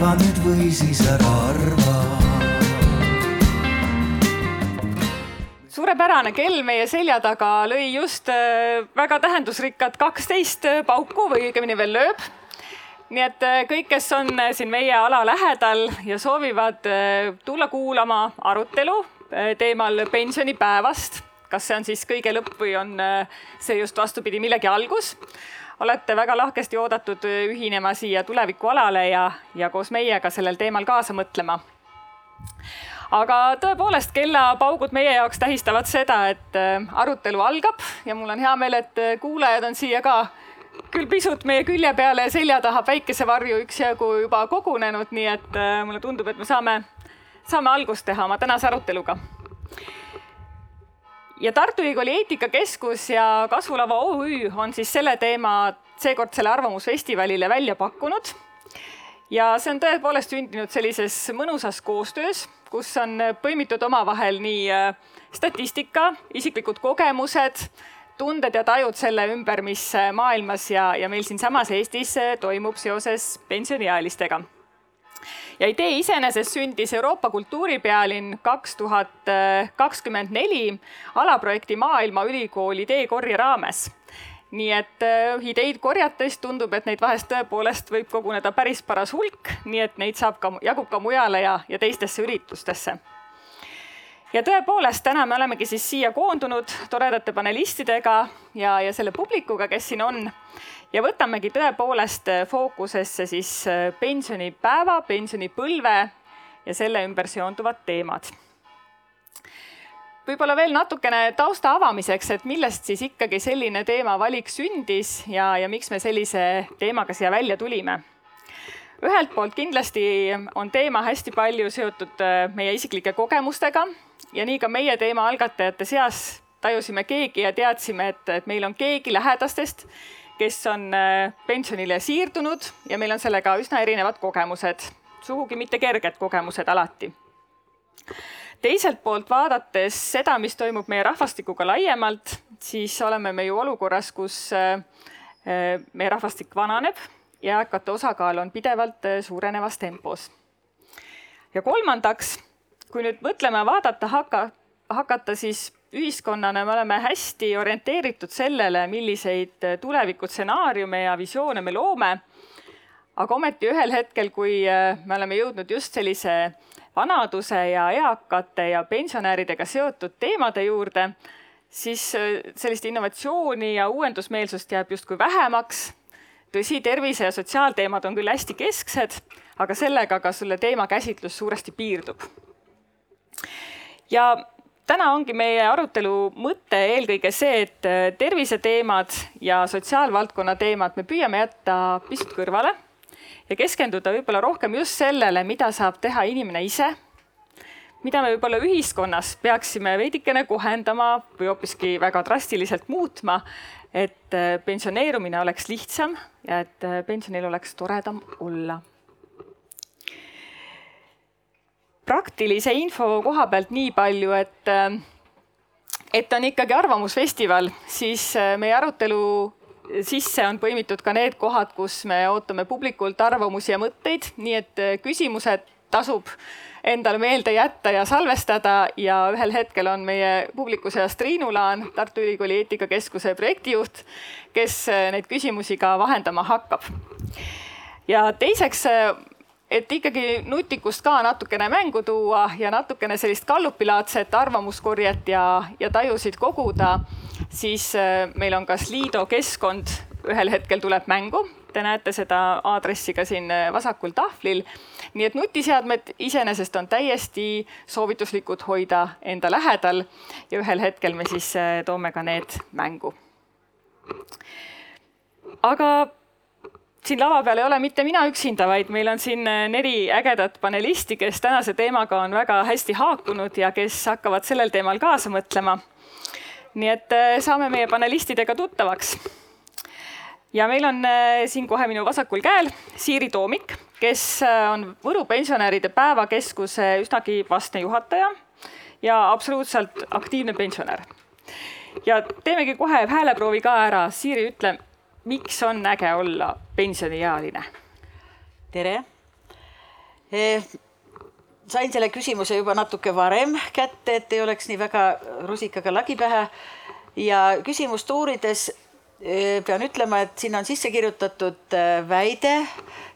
arva nüüd või siis ära arva suurepärane kell meie selja taga lõi just äh, väga tähendusrikkad kaksteist pauku või õigemini veel lööb. nii et äh, kõik, kes on äh, siin meie ala lähedal ja soovivad tulla kuulama arutelu teemal pensionipäevast, kas see on siis kõige lõpp või on see just vastupidi millegi algus, olete väga lahkesti oodatud ühinema siia tulevikualale ja, ja koos meiega sellel teemal kaasa mõtlema aga tõepoolest, kellapaugud meie jaoks tähistavad seda, et äh, arutelu algab ja mul on hea meel, et äh, kuulajad on siia ka küll pisut meie külje peale ja selja taha päikesevarju üksjagu juba kogunenud, nii et äh, mulle tundub, et me saame, saame algust teha oma tänase aruteluga. Ja Tartu Ülikooli Eetikakeskus ja Kasvulava OÜ on siis selle teema seekordsele Arvamusfestivalile välja pakkunud. ja see on tõepoolest sündinud sellises mõnusas koostöös kus on põimitud omavahel nii äh, statistika, isiklikud kogemused, tunded ja tajud selle ümber, mis äh, maailmas ja, ja meil siinsamas Eestis äh, toimub seoses pensioniealistega. Ja idee iseenesest sündis Euroopa kultuuripealinn kaks tuhat kakskümmend neli alaprojekti Maailmaülikooli teekorje raames nii et äh, ideid korjates tundub, et neid vahest tõepoolest võib koguneda päris paras hulk, nii et neid saab ka, jagub ka mujale ja, ja teistesse üritustesse. ja tõepoolest, täna me olemegi siis siia koondunud toredate panelistidega ja, ja selle publikuga, kes siin on. Ja võtamegi tõepoolest fookusesse siis äh, pensionipäeva, pensionipõlve ja selle ümber seonduvad teemad võib-olla veel natukene tausta avamiseks, et millest siis ikkagi selline teemavalik sündis ja, ja miks me sellise teemaga siia välja tulime. ühelt poolt kindlasti on teema hästi palju seotud äh, meie isiklike kogemustega ja nii ka meie teema algatajate seas tajusime keegi ja teadsime, et, et meil on keegi lähedastest, kes on äh, pensionile siirdunud ja meil on sellega üsna erinevad kogemused, sugugi mitte kerged kogemused alati teiselt poolt vaadates seda, mis toimub meie rahvastikuga laiemalt, siis oleme me ju olukorras, kus äh, äh, meie rahvastik vananeb ja eakate osakaal on pidevalt suurenevas tempos. ja kolmandaks, kui nüüd mõtlema vaadata hakka, hakata, siis ühiskonnana me oleme hästi orienteeritud sellele, milliseid tulevikustsenaariume ja visioone me loome. aga ometi ühel hetkel, kui me oleme jõudnud just sellise vanaduse ja eakate ja pensionäridega seotud teemade juurde, siis äh, sellist innovatsiooni ja uuendusmeelsust jääb justkui vähemaks. tõsi, tervise ja sotsiaalteemad on küll hästi kesksed, aga sellega ka selle teema käsitlus suuresti piirdub. ja täna ongi meie arutelu mõte eelkõige see, et äh, terviseteemad ja sotsiaalvaldkonna teemad me püüame jätta pisut kõrvale ja keskenduda võib-olla rohkem just sellele, mida saab teha inimene ise, mida me võib-olla ühiskonnas peaksime veidikene kohendama või hoopiski väga drastiliselt muutma, et äh, pensioneerumine oleks lihtsam ja et äh, pensionil oleks toredam olla. Praktilise info koha pealt nii palju, et äh, et on ikkagi arvamusfestival, siis meie arutelu sisse on põimitud ka need kohad, kus me ootame publikult arvamusi ja mõtteid, nii et äh, küsimused tasub endale meelde jätta ja salvestada ja ühel hetkel on meie publiku seas Triinu Laan, Tartu Ülikooli eetikakeskuse projektijuht, kes äh, neid küsimusi ka vahendama hakkab. ja teiseks, äh, et ikkagi nutikust ka natukene mängu tuua ja natukene sellist gallupilaadset arvamuskorjet ja, ja tajusid koguda siis äh, meil on ka Slido keskkond ühel hetkel tuleb mängu. Te näete seda aadressi ka siin äh, vasakul tahvlil. nii et nutiseadmed iseenesest on täiesti soovituslikud hoida enda lähedal ja ühel hetkel me siis äh, toome ka need mängu. aga siin lava peal ei ole mitte mina üksinda, vaid meil on siin neli ägedat panelisti, kes tänase teemaga on väga hästi haakunud ja kes hakkavad sellel teemal kaasa mõtlema nii et äh, saame meie panelistidega tuttavaks. ja meil on äh, siin kohe minu vasakul käel Siiri Toomik, kes äh, on Võru pensionäride päevakeskuse üsnagi vastne juhataja ja absoluutselt aktiivne pensionär. ja teemegi kohe hääleproovi ka ära. Siiri, ütle, miks on äge olla pensioniealine? tere Eh, sain selle küsimuse juba natuke varem kätte, et ei oleks nii väga rusikaga lagi pähe. ja küsimust uurides eh, pean ütlema, et sinna on sisse kirjutatud eh, väide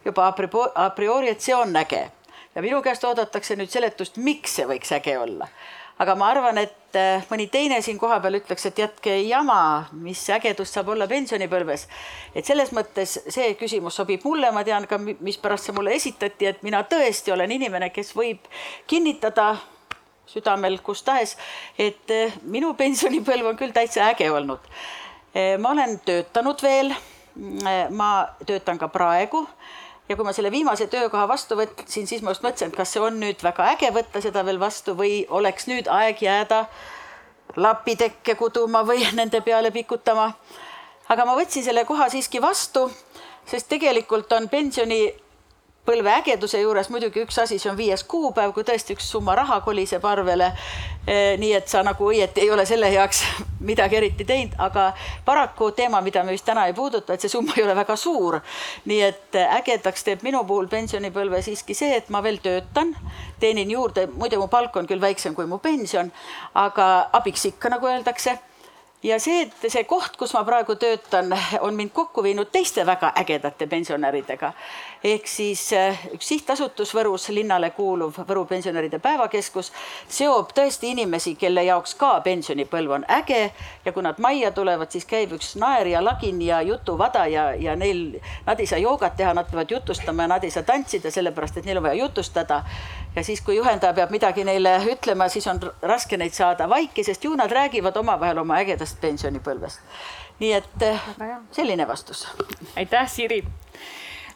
juba a priori, et see on äge ja minu käest oodatakse nüüd seletust, miks see võiks äge olla aga ma arvan, et äh, mõni teine siin kohapeal ütleks, et jätke jama, mis ägedust saab olla pensionipõlves. et selles mõttes see küsimus sobib mulle, ma tean ka, mispärast see mulle esitati, et mina tõesti olen inimene, kes võib kinnitada südamel kus tahes, et äh, minu pensionipõlv on küll täitsa äge olnud. Äh, ma olen töötanud veel, ma töötan ka praegu ja kui ma selle viimase töökoha vastu võtsin, siis ma just mõtlesin, et kas see on nüüd väga äge võtta seda veel vastu või oleks nüüd aeg jääda lapitekke kuduma või nende peale pikutama. aga ma võtsin selle koha siiski vastu, sest tegelikult on pensioni põlve ägeduse juures muidugi üks asi, see on viies kuupäev, kui tõesti üks summa raha koliseb arvele. Eh, nii et sa nagu õieti ei ole selle heaks midagi eriti teinud, aga paraku teema, mida me vist täna ei puuduta, et see summa ei ole väga suur. nii et ägedaks teeb minu puhul pensionipõlve siiski see, et ma veel töötan, teenin juurde, muide mu palk on küll väiksem kui mu pension, aga abiks ikka, nagu öeldakse ja see, et see koht, kus ma praegu töötan, on mind kokku viinud teiste väga ägedate pensionäridega. Ehk siis eh, üks sihtasutus Võrus, linnale kuuluv Võru pensionäride päevakeskus, seob tõesti inimesi, kelle jaoks ka pensionipõlv on äge ja kui nad majja tulevad, siis käib üks naer ja lagin ja jutuvada ja, ja neil, nad ei saa joogat teha, nad peavad jutustama ja nad ei saa tantsida, sellepärast et neil on vaja jutustada ja siis, kui juhendaja peab midagi neile ütlema, siis on raske neid saada vaiki, sest ju nad räägivad omavahel oma ägedast pensionipõlvest. nii et eh, selline vastus. aitäh, Siri.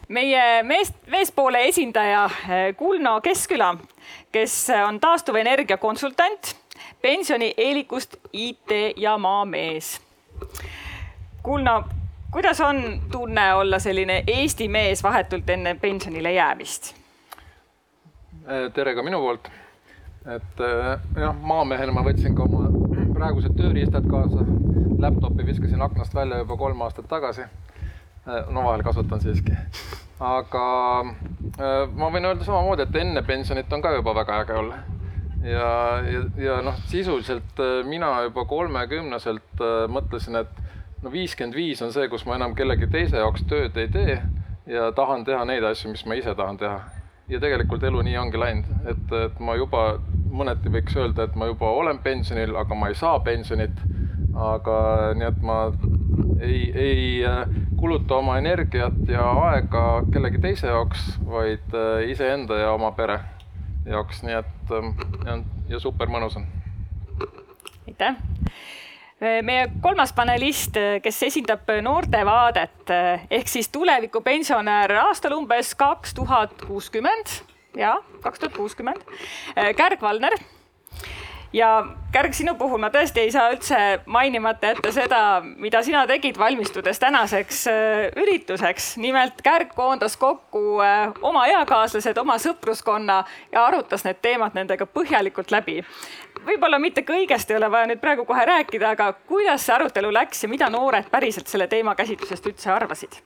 Meie meest, meespoole esindaja eh, Kulno Keskküla, kes on taastuvenergia konsultant, pensionieelikust IT ja maamees. Kulno, kuidas on tunne olla selline Eesti mees vahetult enne pensionile jäämist? Eh, tere ka minu poolt. et eh, jah, maamehena ma võtsin ka oma praegused tööriistad kaasa. Laptopi viskasin aknast välja juba kolm aastat tagasi. Eh, no vahel kasutan siiski. aga ma võin öelda samamoodi, et enne pensionit on ka juba väga äge olla. ja, ja, ja noh, sisuliselt mina juba kolmekümneselt mõtlesin, et no viiskümmend viis on see, kus ma enam kellegi teise jaoks tööd ei tee ja tahan teha neid asju, mis ma ise tahan teha ja tegelikult elu nii ongi läinud, et, et ma juba mõneti võiks öelda, et ma juba olen pensionil, aga ma ei saa pensionit. Aga nii, et ma ei, ei äh, kuluta oma energiat ja aega kellegi teise jaoks, vaid äh, iseenda ja oma pere jaoks, nii et ähm, ja, ja super mõnus on. aitäh! Meie kolmas panelist, kes esindab noortevaadet ehk siis tulevikupensionär aastal umbes kaks tuhat kuuskümmend, ja kaks tuhat kuuskümmend, Kärg Valner ja Kärg, sinu puhul ma tõesti ei saa üldse mainimata jätta seda, mida sina tegid, valmistudes tänaseks äh, ürituseks. nimelt Kärg koondas kokku äh, oma eakaaslased, oma sõpruskonna ja arutas need teemad nendega põhjalikult läbi. võib-olla mitte kõigest ei ole vaja nüüd praegu kohe rääkida, aga kuidas see arutelu läks ja mida noored päriselt selle teema käsitlusest üldse arvasid?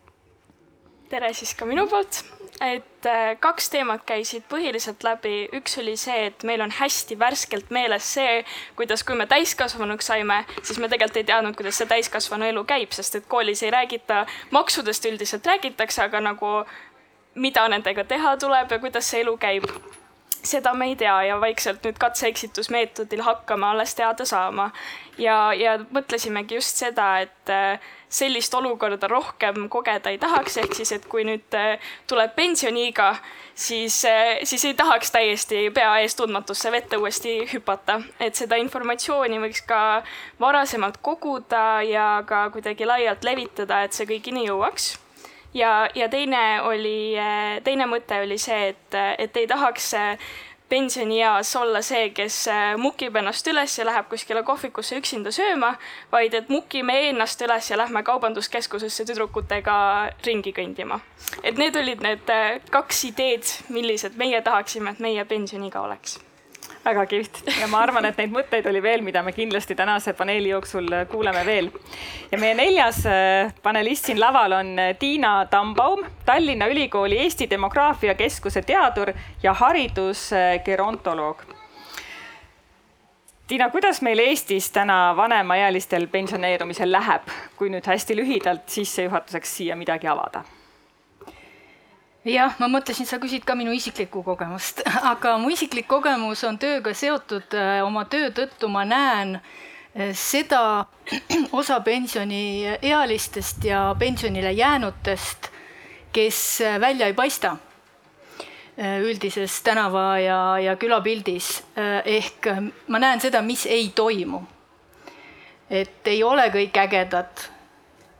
Tere siis ka minu poolt. Et äh, kaks teemat käisid põhiliselt läbi, üks oli see, et meil on hästi värskelt meeles see, kuidas, kui me täiskasvanuks saime, siis me tegelikult ei teadnud, kuidas see täiskasvanu elu käib, sest et koolis ei räägita, maksudest üldiselt räägitakse, aga nagu mida nendega teha tuleb ja kuidas see elu käib seda me ei tea ja vaikselt nüüd katse-eksitusmeetodil hakkame alles teada saama. ja, ja mõtlesimegi just seda, et äh, sellist olukorda rohkem kogeda ei tahaks, ehk siis, et kui nüüd äh, tuleb pensioniiga, siis, äh, siis ei tahaks täiesti pea ees tundmatusse vette uuesti hüpata. et seda informatsiooni võiks ka varasemalt koguda ja ka kuidagi laialt levitada, et see kõigini jõuaks ja, ja teine oli, teine mõte oli see, et, et ei tahaks pensionieas olla see, kes mukib ennast üles ja läheb kuskile kohvikusse üksinda sööma, vaid et mukime ennast üles ja lähme kaubanduskeskusesse tüdrukutega ringi kõndima. et need olid need kaks ideed, millised meie tahaksime, et meie pensioniiga oleks väga kihvt ja ma arvan, et neid mõtteid oli veel, mida me kindlasti tänase paneeli jooksul kuuleme veel. ja meie neljas äh, panelist siin laval on äh, Tiina Tambaum, Tallinna Ülikooli Eesti Demograafia Keskuse teadur ja haridusgerontoloog. Tiina, kuidas meil Eestis täna vanemaealistel pensioneerumisel läheb, kui nüüd hästi lühidalt sissejuhatuseks siia midagi avada? Jah, ma mõtlesin, sa küsid ka minu isiklikku kogemust, aga mu isiklik kogemus on tööga seotud. Äh, oma töö tõttu ma näen äh, seda osa pensioniealistest ja pensionile jäänutest, kes äh, välja ei paista üldises tänava ja, ja külapildis. ehk ma näen seda, mis ei toimu. et ei ole kõik ägedad.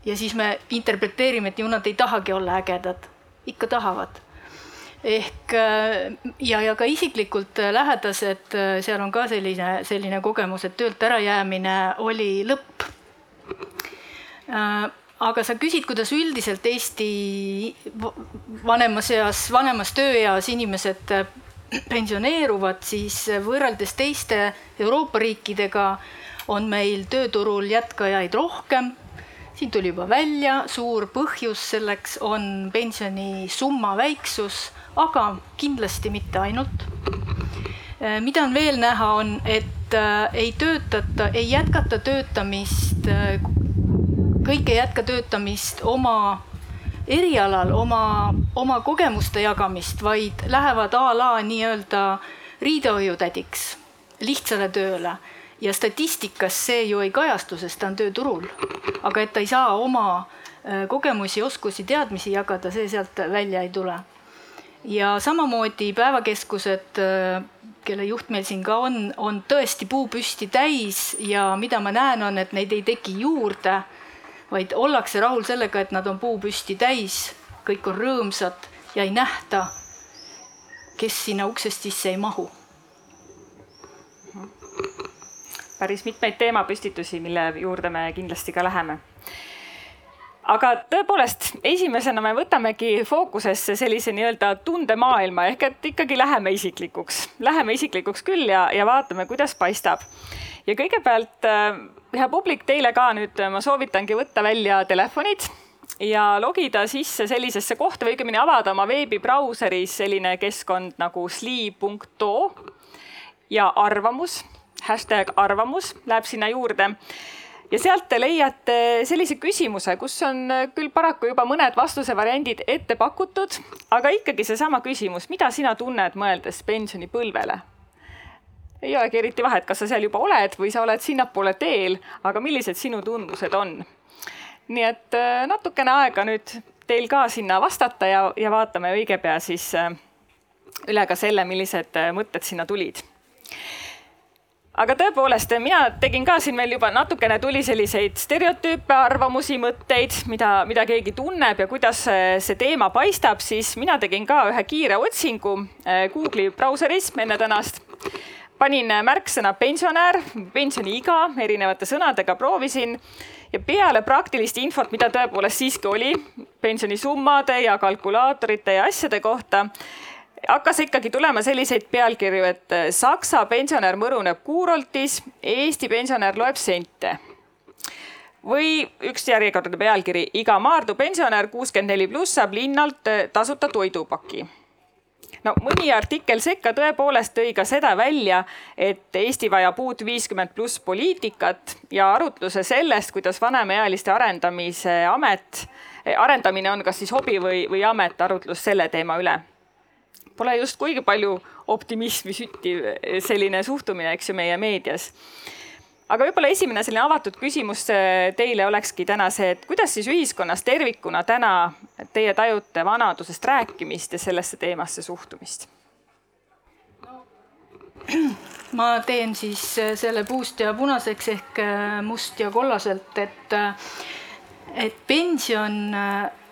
ja siis me interpreteerime, et ju nad ei tahagi olla ägedad ikka tahavad. ehk äh, ja, ja ka isiklikult äh, lähedased, äh, seal on ka selline, selline kogemus, et töölt ärajäämine oli lõpp. aga sa küsid, kuidas üldiselt Eesti vanemas eas, vanemas tööeas inimesed pensioneeruvad, siis võrreldes teiste Euroopa riikidega on meil tööturul jätkajaid rohkem siin tuli juba välja, suur põhjus selleks on pensionisumma väiksus, aga kindlasti mitte ainult. Äh, mida on veel näha, on, et äh, ei töötata, ei jätkata töötamist, äh, kõik ei jätka töötamist oma erialal, oma, oma kogemuste jagamist, vaid lähevad a la nii-öelda riidehoiutädiks lihtsale tööle ja statistikas see ju ei kajastu, sest ta on tööturul. aga et ta ei saa oma äh, kogemusi, oskusi, teadmisi jagada, see sealt välja ei tule. ja samamoodi päevakeskused, äh, kelle juht meil siin ka on, on tõesti puupüsti täis ja mida ma näen, on, et neid ei teki juurde, vaid ollakse rahul sellega, et nad on puupüsti täis, kõik on rõõmsad ja ei nähta, kes sinna uksest sisse ei mahu päris mitmeid teemapüstitusi, mille juurde me kindlasti ka läheme. aga tõepoolest, esimesena me võtamegi fookusesse sellise nii-öelda tundemaailma ehk et ikkagi läheme isiklikuks, läheme isiklikuks küll ja, ja vaatame, kuidas paistab. ja kõigepealt, äh, hea publik, teile ka nüüd ma soovitangi võtta välja telefonid ja logida sisse sellisesse kohta või õigemini avada oma veebibrauseris selline keskkond nagu sli.to ja arvamus hashtag arvamus läheb sinna juurde ja sealt te leiate sellise küsimuse, kus on küll paraku juba mõned vastuse variandid ette pakutud, aga ikkagi seesama küsimus, mida sina tunned, mõeldes pensionipõlvele? ei olegi eriti vahet, kas sa seal juba oled või sa oled sinnapoole teel, aga millised sinu tundmused on? nii et äh, natukene aega nüüd teil ka sinna vastata ja, ja vaatame õige pea siis äh, üle ka selle, millised äh, mõtted sinna tulid aga tõepoolest, mina tegin ka siin meil juba natukene tuli selliseid stereotüüpe, arvamusi, mõtteid, mida, mida keegi tunneb ja kuidas see teema paistab, siis mina tegin ka ühe kiire otsingu eh, Google'i brauseris enne tänast. panin märksõna pensionär, pensioniiga erinevate sõnadega, proovisin ja peale praktilist infot, mida tõepoolest siiski oli pensionisummade ja kalkulaatorite ja asjade kohta hakkas ikkagi tulema selliseid pealkirju, et äh, Saksa pensionär mõruneb kuuroltis, Eesti pensionär loeb sente. või üks järjekordne pealkiri, iga Maardu pensionär kuuskümmend neli pluss saab linnalt äh, tasuta toidupaki no mõni artikkel sekka tõepoolest tõi ka seda välja, et Eesti vajab uut viiskümmend pluss poliitikat ja arutluse sellest, kuidas vanemaealiste arendamise amet, arendamine on kas siis hobi või, või amet, arutlus selle teema üle pole just kuigi palju optimismi süttiv selline suhtumine, eks ju, meie meedias aga võib-olla esimene selline avatud küsimus äh, teile olekski täna see, et kuidas siis ühiskonnas tervikuna täna teie tajute vanadusest rääkimist ja sellesse teemasse suhtumist? ma teen siis äh, selle puust ja punaseks ehk must ja kollaselt, et, et pension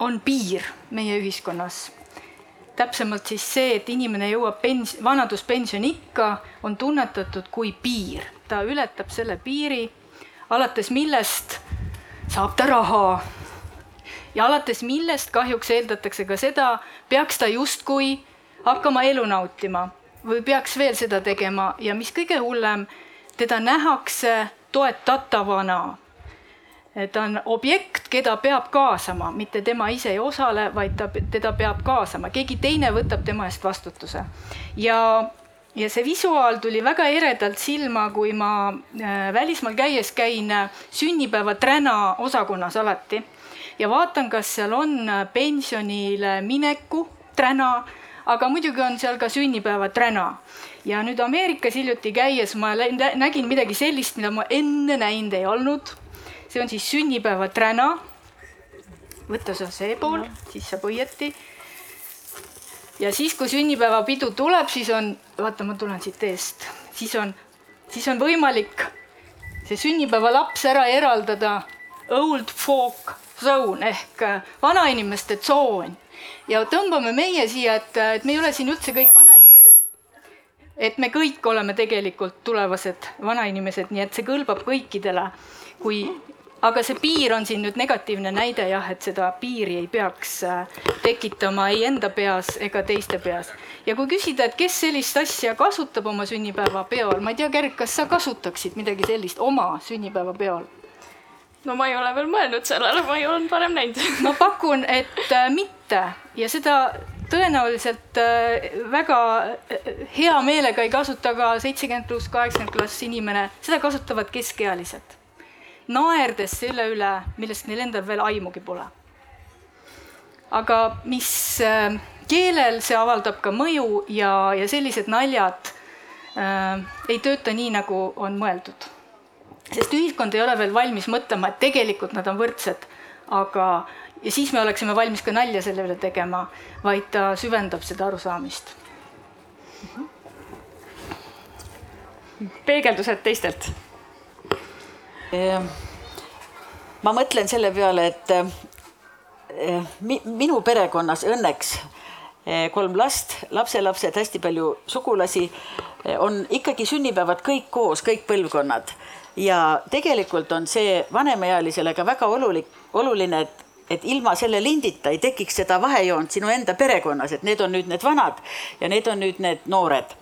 on piir meie ühiskonnas täpsemalt siis see, et inimene jõuab pens-, vanaduspensioniikka, on tunnetatud kui piir, ta ületab selle piiri, alates millest saab ta raha. ja alates millest kahjuks eeldatakse ka seda, peaks ta justkui hakkama elu nautima. või peaks veel seda tegema ja mis kõige hullem, teda nähakse toetatavana. Ta on objekt, keda peab kaasama, mitte tema ise ei osale, vaid ta, teda peab kaasama, keegi teine võtab tema eest vastutuse. ja, ja see visuaal tuli väga eredalt silma, kui ma äh, välismaal käies käin äh, sünnipäeva träna osakonnas alati ja vaatan, kas seal on äh, pensionile mineku träna aga muidugi on seal ka sünnipäevaträna. ja nüüd Ameerikas hiljuti käies ma nägin midagi sellist, mida ma enne näinud ei olnud. See on siis sünnipäevaträna. võta sa see pool, siis saab õieti. ja siis, kui sünnipäevapidu tuleb, siis on, vaata, ma tulen siit eest, siis on, siis on võimalik see sünnipäevalaps ära eraldada old folk zone ehk vanainimeste tsoon ja tõmbame meie siia, et, et me ei ole siin üldse kõik vanainimesed. et me kõik oleme tegelikult tulevased vanainimesed, nii et see kõlbab kõikidele. kui, aga see piir on siin nüüd negatiivne näide jah, et seda piiri ei peaks äh, tekitama ei enda peas ega teiste peas. ja kui küsida, et kes sellist asja kasutab oma sünnipäevapeol, ma ei tea, Gerrit, kas sa kasutaksid midagi sellist oma sünnipäevapeol? no ma ei ole veel mõelnud sellele, ma ei olnud varem näinud. ma pakun, et äh, mitte ja seda tõenäoliselt äh, väga hea meelega ei kasuta ka seitsekümmend pluss, kaheksakümmend pluss inimene, seda kasutavad keskealised. Naerdes selle üle, millest neil endal veel aimugi pole. aga mis keelel see avaldab ka mõju ja, ja sellised naljad äh, ei tööta nii, nagu on mõeldud sest ühiskond ei ole veel valmis mõtlema, et tegelikult nad on võrdsed, aga ja siis me oleksime valmis ka nalja selle üle tegema, vaid ta süvendab seda arusaamist. peegeldused teistelt? Ehm, ma mõtlen selle peale, et eh, minu perekonnas õnneks eh, kolm last, lapselapsed, hästi palju sugulasi, eh, on ikkagi sünnipäevad kõik koos, kõik põlvkonnad. Ja tegelikult on see vanemaealisele ka väga olulik, oluline, et et ilma selle lindita ei tekiks seda vahejoont sinu enda perekonnas, et need on nüüd need vanad ja need on nüüd need noored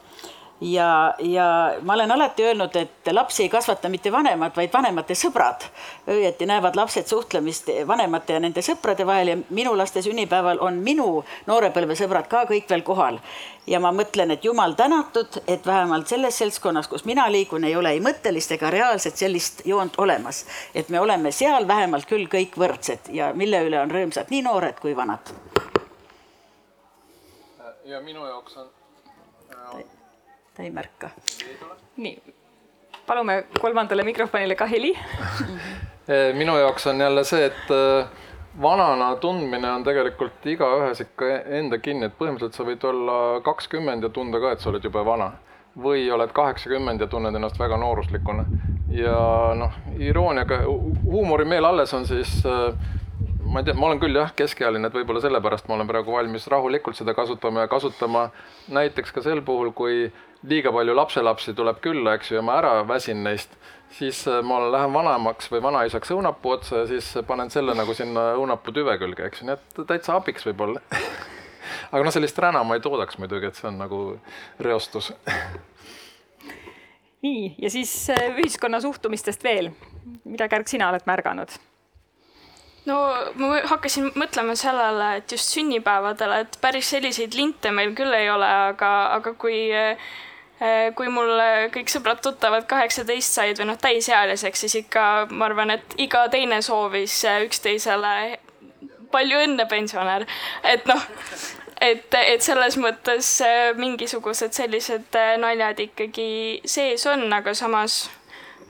ja, ja ma olen alati öelnud, et lapsi ei kasvata mitte vanemad, vaid vanemate sõbrad. õieti näevad lapsed suhtlemist vanemate ja nende sõprade vahel ja minu laste sünnipäeval on minu noorepõlvesõbrad ka kõik veel kohal. ja ma mõtlen, et jumal tänatud, et vähemalt selles seltskonnas, kus mina liigun, ei ole ei mõttelist ega reaalset sellist joont olemas. et me oleme seal vähemalt küll kõik võrdsed ja mille üle on rõõmsad nii noored kui vanad. ja minu jaoks on ta ei märka. nii, palume kolmandale mikrofonile ka heli eh, minu jaoks on jälle see, et eh, vanana tundmine on tegelikult igaühes ikka enda kinni, et põhimõtteliselt sa võid olla kakskümmend ja tunda ka, et sa oled jube vana. või oled kaheksakümmend ja tunned ennast väga nooruslikuna. ja noh, irooniaga, huumorimeel alles on siis äh, ma ei tea, ma olen küll jah, keskealine, et võib-olla sellepärast ma olen praegu valmis rahulikult seda kasutama ja kasutama näiteks ka sel puhul, kui liiga palju lapselapsi tuleb külla, eks ju, ja ma ära väsin neist, siis äh, ma lähen vanemaks või vanaisaks õunapuu otsa ja siis panen selle nagu sinna õunapuu tüve külge, eks ju, nii et täitsa abiks võib-olla. Aga noh, sellist räna ma ei toodaks muidugi, et see on nagu reostus. Nii, ja siis äh, ühiskonna suhtumistest veel, mida, Kärg, sina oled märganud? No ma hakkasin mõtlema sellele, et just sünnipäevadele, et päris selliseid linte meil küll ei ole, aga, aga kui kui mul kõik sõbrad-tuttavad kaheksateist said või noh, täisealiseks, siis ikka ma arvan, et iga teine soovis üksteisele palju õnne, pensionär, et noh, et, et selles mõttes mingisugused sellised naljad ikkagi sees on, aga samas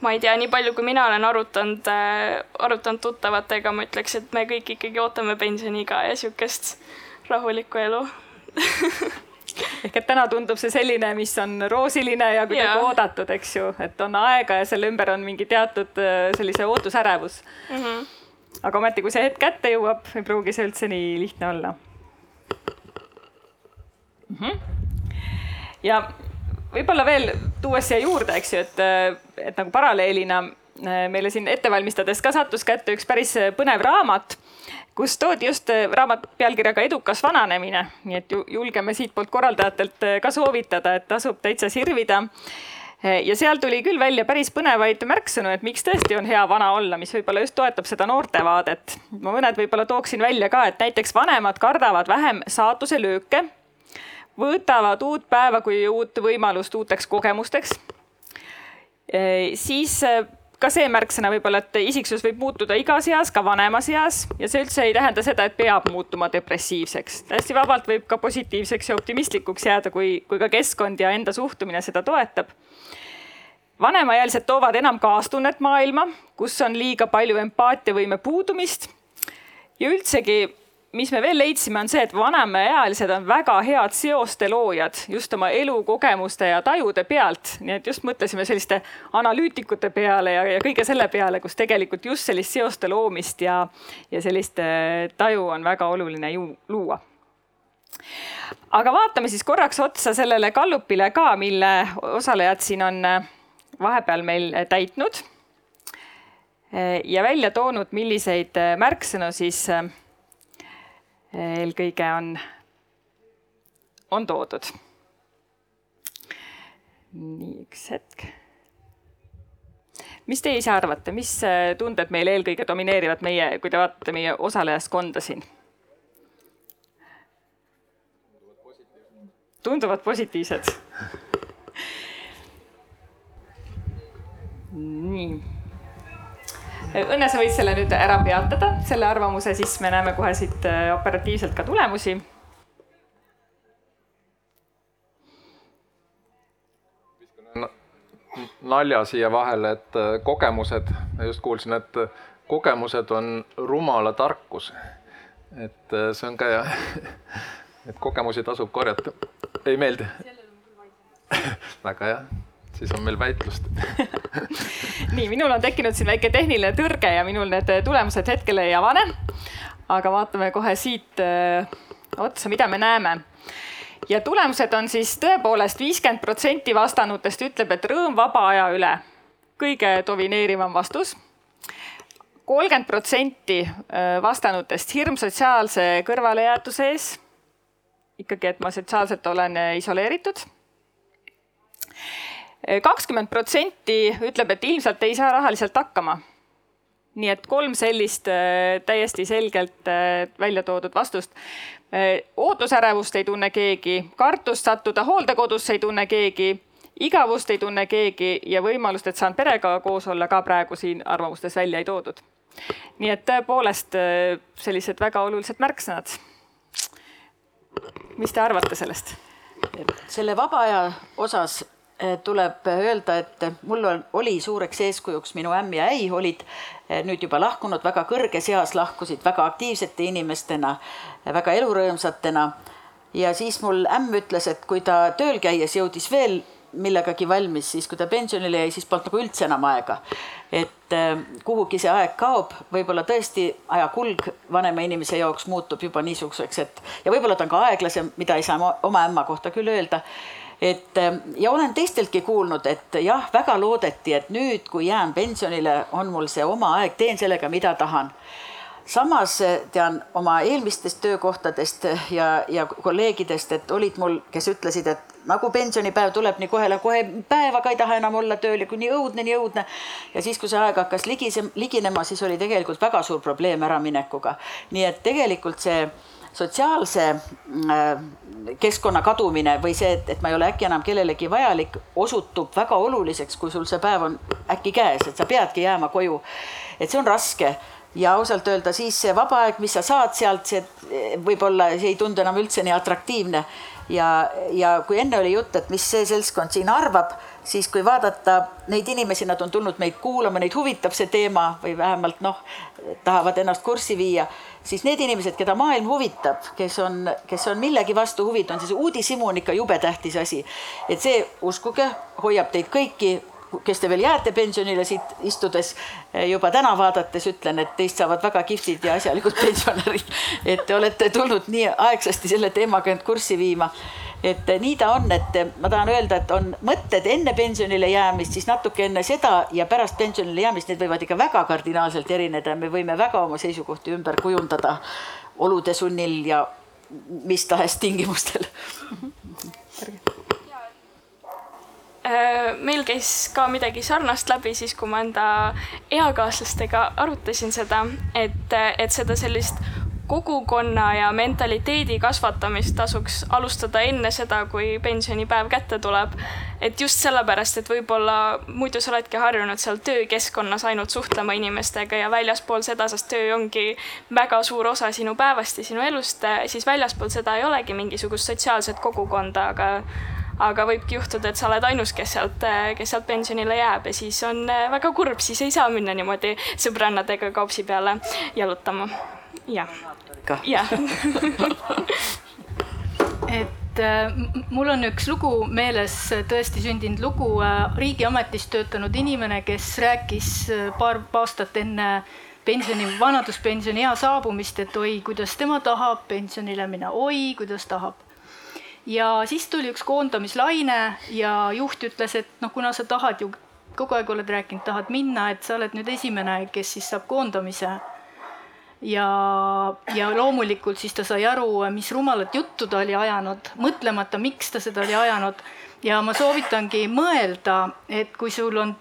ma ei tea, nii palju, kui mina olen arutanud äh,, arutanud tuttavatega, ma ütleks, et me kõik ikkagi ootame pensioniiga ja sihukest rahulikku elu ehk et täna tundub see selline, mis on roosiline ja kuidagi ja. oodatud, eks ju, et on aega ja selle ümber on mingi teatud äh, sellise ootusärevus mm. -hmm. aga ometi, kui see hetk kätte jõuab, ei pruugi see üldse nii lihtne olla mm. -hmm. ja võib-olla veel tuues siia juurde, eks ju, et, et nagu paralleelina, meile siin ette valmistades ka sattus kätte üks päris põnev raamat, kus toodi just raamat pealkirjaga Edukas vananemine, nii et julgeme siitpoolt korraldajatelt ka soovitada, et tasub täitsa sirvida ja seal tuli küll välja päris põnevaid märksõnu, et miks tõesti on hea vana olla, mis võib-olla just toetab seda noortevaadet. ma mõned võib-olla tooksin välja ka, et näiteks vanemad kardavad vähem saatuse lööke, võtavad uut päeva kui uut võimalust uuteks kogemusteks. siis ka see märksõna võib-olla, et isiksus võib muutuda igas eas, ka vanemas eas ja see üldse ei tähenda seda, et peab muutuma depressiivseks. täiesti vabalt võib ka positiivseks ja optimistlikuks jääda, kui, kui ka keskkond ja enda suhtumine seda toetab vanemaealised toovad enam kaastunnet maailma, kus on liiga palju empaatiavõime puudumist. ja üldsegi, mis me veel leidsime, on see, et vanemaealised on väga head seoste loojad just oma elukogemuste ja tajude pealt. nii et just mõtlesime selliste analüütikute peale ja, ja kõige selle peale, kus tegelikult just sellist seoste loomist ja, ja sellist äh, taju on väga oluline ju luua aga vaatame siis korraks otsa sellele gallupile ka, mille osalejad siin on äh, vahepeal meil täitnud ja välja toonud, milliseid märksõnu siis eelkõige on, on toodud. nii, üks hetk. mis teie ise arvate, mis tunded meil eelkõige domineerivad meie, kui te vaatate meie osalejaskonda siin? tunduvad positiivsed nii. Õnne, sa võid selle nüüd ära peatada, selle arvamuse, siis me näeme kohe siit äh, operatiivselt ka tulemusi. nalja siia vahele, et äh, kogemused, just kuulsin, et äh, kogemused on rumala tarkus. et see on ka et kogemusi tasub korjata. ei meeldi? väga hea siis on meil väitlust nii, minul on tekkinud siin väike tehniline tõrge ja minul need tulemused hetkel ei avane. aga vaatame kohe siit öö, otsa, mida me näeme. ja tulemused on siis tõepoolest viiskümmend protsenti vastanutest ütleb, et rõõm vaba aja üle. kõige domineerivam vastus kolmkümmend protsenti vastanutest hirm sotsiaalse kõrvalejäetuse ees. ikkagi, et ma sotsiaalselt olen isoleeritud kakskümmend protsenti ütleb, et ilmselt ei saa rahaliselt hakkama. nii et kolm sellist äh, täiesti selgelt äh, välja toodud vastust. Äh, ootusärevust ei tunne keegi, kartust sattuda hooldekodusse ei tunne keegi, igavust ei tunne keegi ja võimalust, et saan perega koos olla, ka praegu siin arvamustes välja ei toodud. nii et tõepoolest sellised väga olulised märksõnad. mis te arvate sellest? selle vaba aja osas tuleb öelda, et mul on, oli suureks eeskujuks minu ämm ja äi olid eh, nüüd juba lahkunud, väga kõrges eas lahkusid väga aktiivsete inimestena, eh, väga elurõõmsatena. ja siis mul ämm ütles, et kui ta tööl käies jõudis veel millegagi valmis, siis kui ta pensionile jäi, siis polnud nagu üldse enam aega. et kuhugi see aeg kaob, võib-olla tõesti aja kulg vanema inimese jaoks muutub juba niisuguseks, et ja võib-olla ta on ka aeglasem, mida ei saa oma ämma kohta küll öelda et ähm, ja olen teisteltki kuulnud, et jah, väga loodeti, et nüüd, kui jään pensionile, on mul see oma aeg, teen sellega, mida tahan samas äh, tean oma eelmistest töökohtadest ja, ja kolleegidest, et olid mul, kes ütlesid, et nagu pensionipäev tuleb nii kohe, kohe päevaga ei taha enam olla tööl ja kui nii õudne, nii õudne. ja siis, kui see aeg hakkas ligise, liginema, siis oli tegelikult väga suur probleem äraminekuga. nii et tegelikult see sotsiaalse äh, keskkonna kadumine või see, et, et ma ei ole äkki enam kellelegi vajalik, osutub väga oluliseks, kui sul see päev on äkki käes, et sa peadki jääma koju. et see on raske ja ausalt öelda, siis see vaba aeg, mis sa saad sealt, see võib-olla see ei tundu enam üldse nii atraktiivne. ja, ja kui enne oli jutt, et mis see seltskond siin arvab, siis kui vaadata neid inimesi, nad on tulnud meid kuulama, neid huvitab see teema või vähemalt noh, tahavad ennast kurssi viia siis need inimesed, keda maailm huvitab, kes on, kes on millegi vastu huvitatud, siis uudishimu on ikka jube tähtis asi. et see, uskuge, hoiab teid kõiki, kes te veel jääte pensionile siit istudes, juba täna vaadates ütlen, et teist saavad väga kihvtid ja asjalikud pensionärid. et te olete tulnud nii aegsasti selle teemaga end kurssi viima et nii ta on, et ma tahan öelda, et on mõtted enne pensionile jäämist, siis natuke enne seda ja pärast pensionile jäämist, need võivad ikka väga kardinaalselt erineda, me võime väga oma seisukohti ümber kujundada olude sunnil ja mis tahes tingimustel. Äh, meil käis ka midagi sarnast läbi siis, kui ma enda eakaaslastega arutasin seda, et, et seda sellist kogukonna ja mentaliteedi kasvatamist tasuks alustada enne seda, kui pensionipäev kätte tuleb. et just sellepärast, et võib-olla muidu sa oledki harjunud seal töökeskkonnas ainult suhtlema inimestega ja väljaspool seda, sest töö ongi väga suur osa sinu päevast ja sinu elust, siis väljaspool seda ei olegi mingisugust sotsiaalset kogukonda, aga aga võibki juhtuda, et sa oled ainus, kes sealt, kes sealt pensionile jääb ja siis on väga kurb, siis ei saa minna niimoodi sõbrannadega kaupsi peale jalutama. jah, jah. Et äh, mul on üks lugu meeles, tõesti sündinud lugu, äh, riigiametis töötanud inimene, kes rääkis äh, paar aastat enne pensioni, vanaduspensioni ea saabumist, et oi, kuidas tema tahab pensionile minna, oi, kuidas tahab. Ja siis tuli üks koondamislaine ja juht ütles, et noh, kuna sa tahad ju kogu aeg oled rääkinud, tahad minna, et sa oled nüüd esimene, kes siis saab koondamise. Ja, ja loomulikult siis ta sai aru, mis rumalat juttu ta oli ajanud, mõtlemata, miks ta seda oli ajanud. ja ma soovitangi mõelda, et kui sul on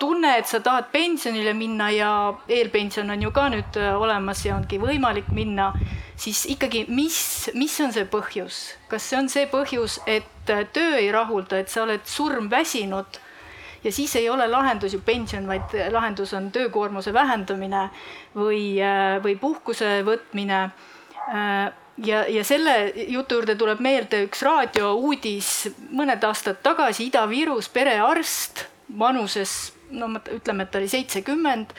tunne, et sa tahad pensionile minna ja eelpension on ju ka nüüd olemas ja ongi võimalik minna siis ikkagi, mis, mis on see põhjus, kas see on see põhjus, et äh, töö ei rahulda, et sa oled surmväsinud ja siis ei ole lahendus ju pension, vaid lahendus on töökoormuse vähendamine või, äh, või puhkuse võtmine. Äh, ja, ja selle jutu juurde tuleb meelde üks raadiouudis mõned aastad tagasi Ida-Virus perearst vanuses, no ütleme, et ta oli seitsekümmend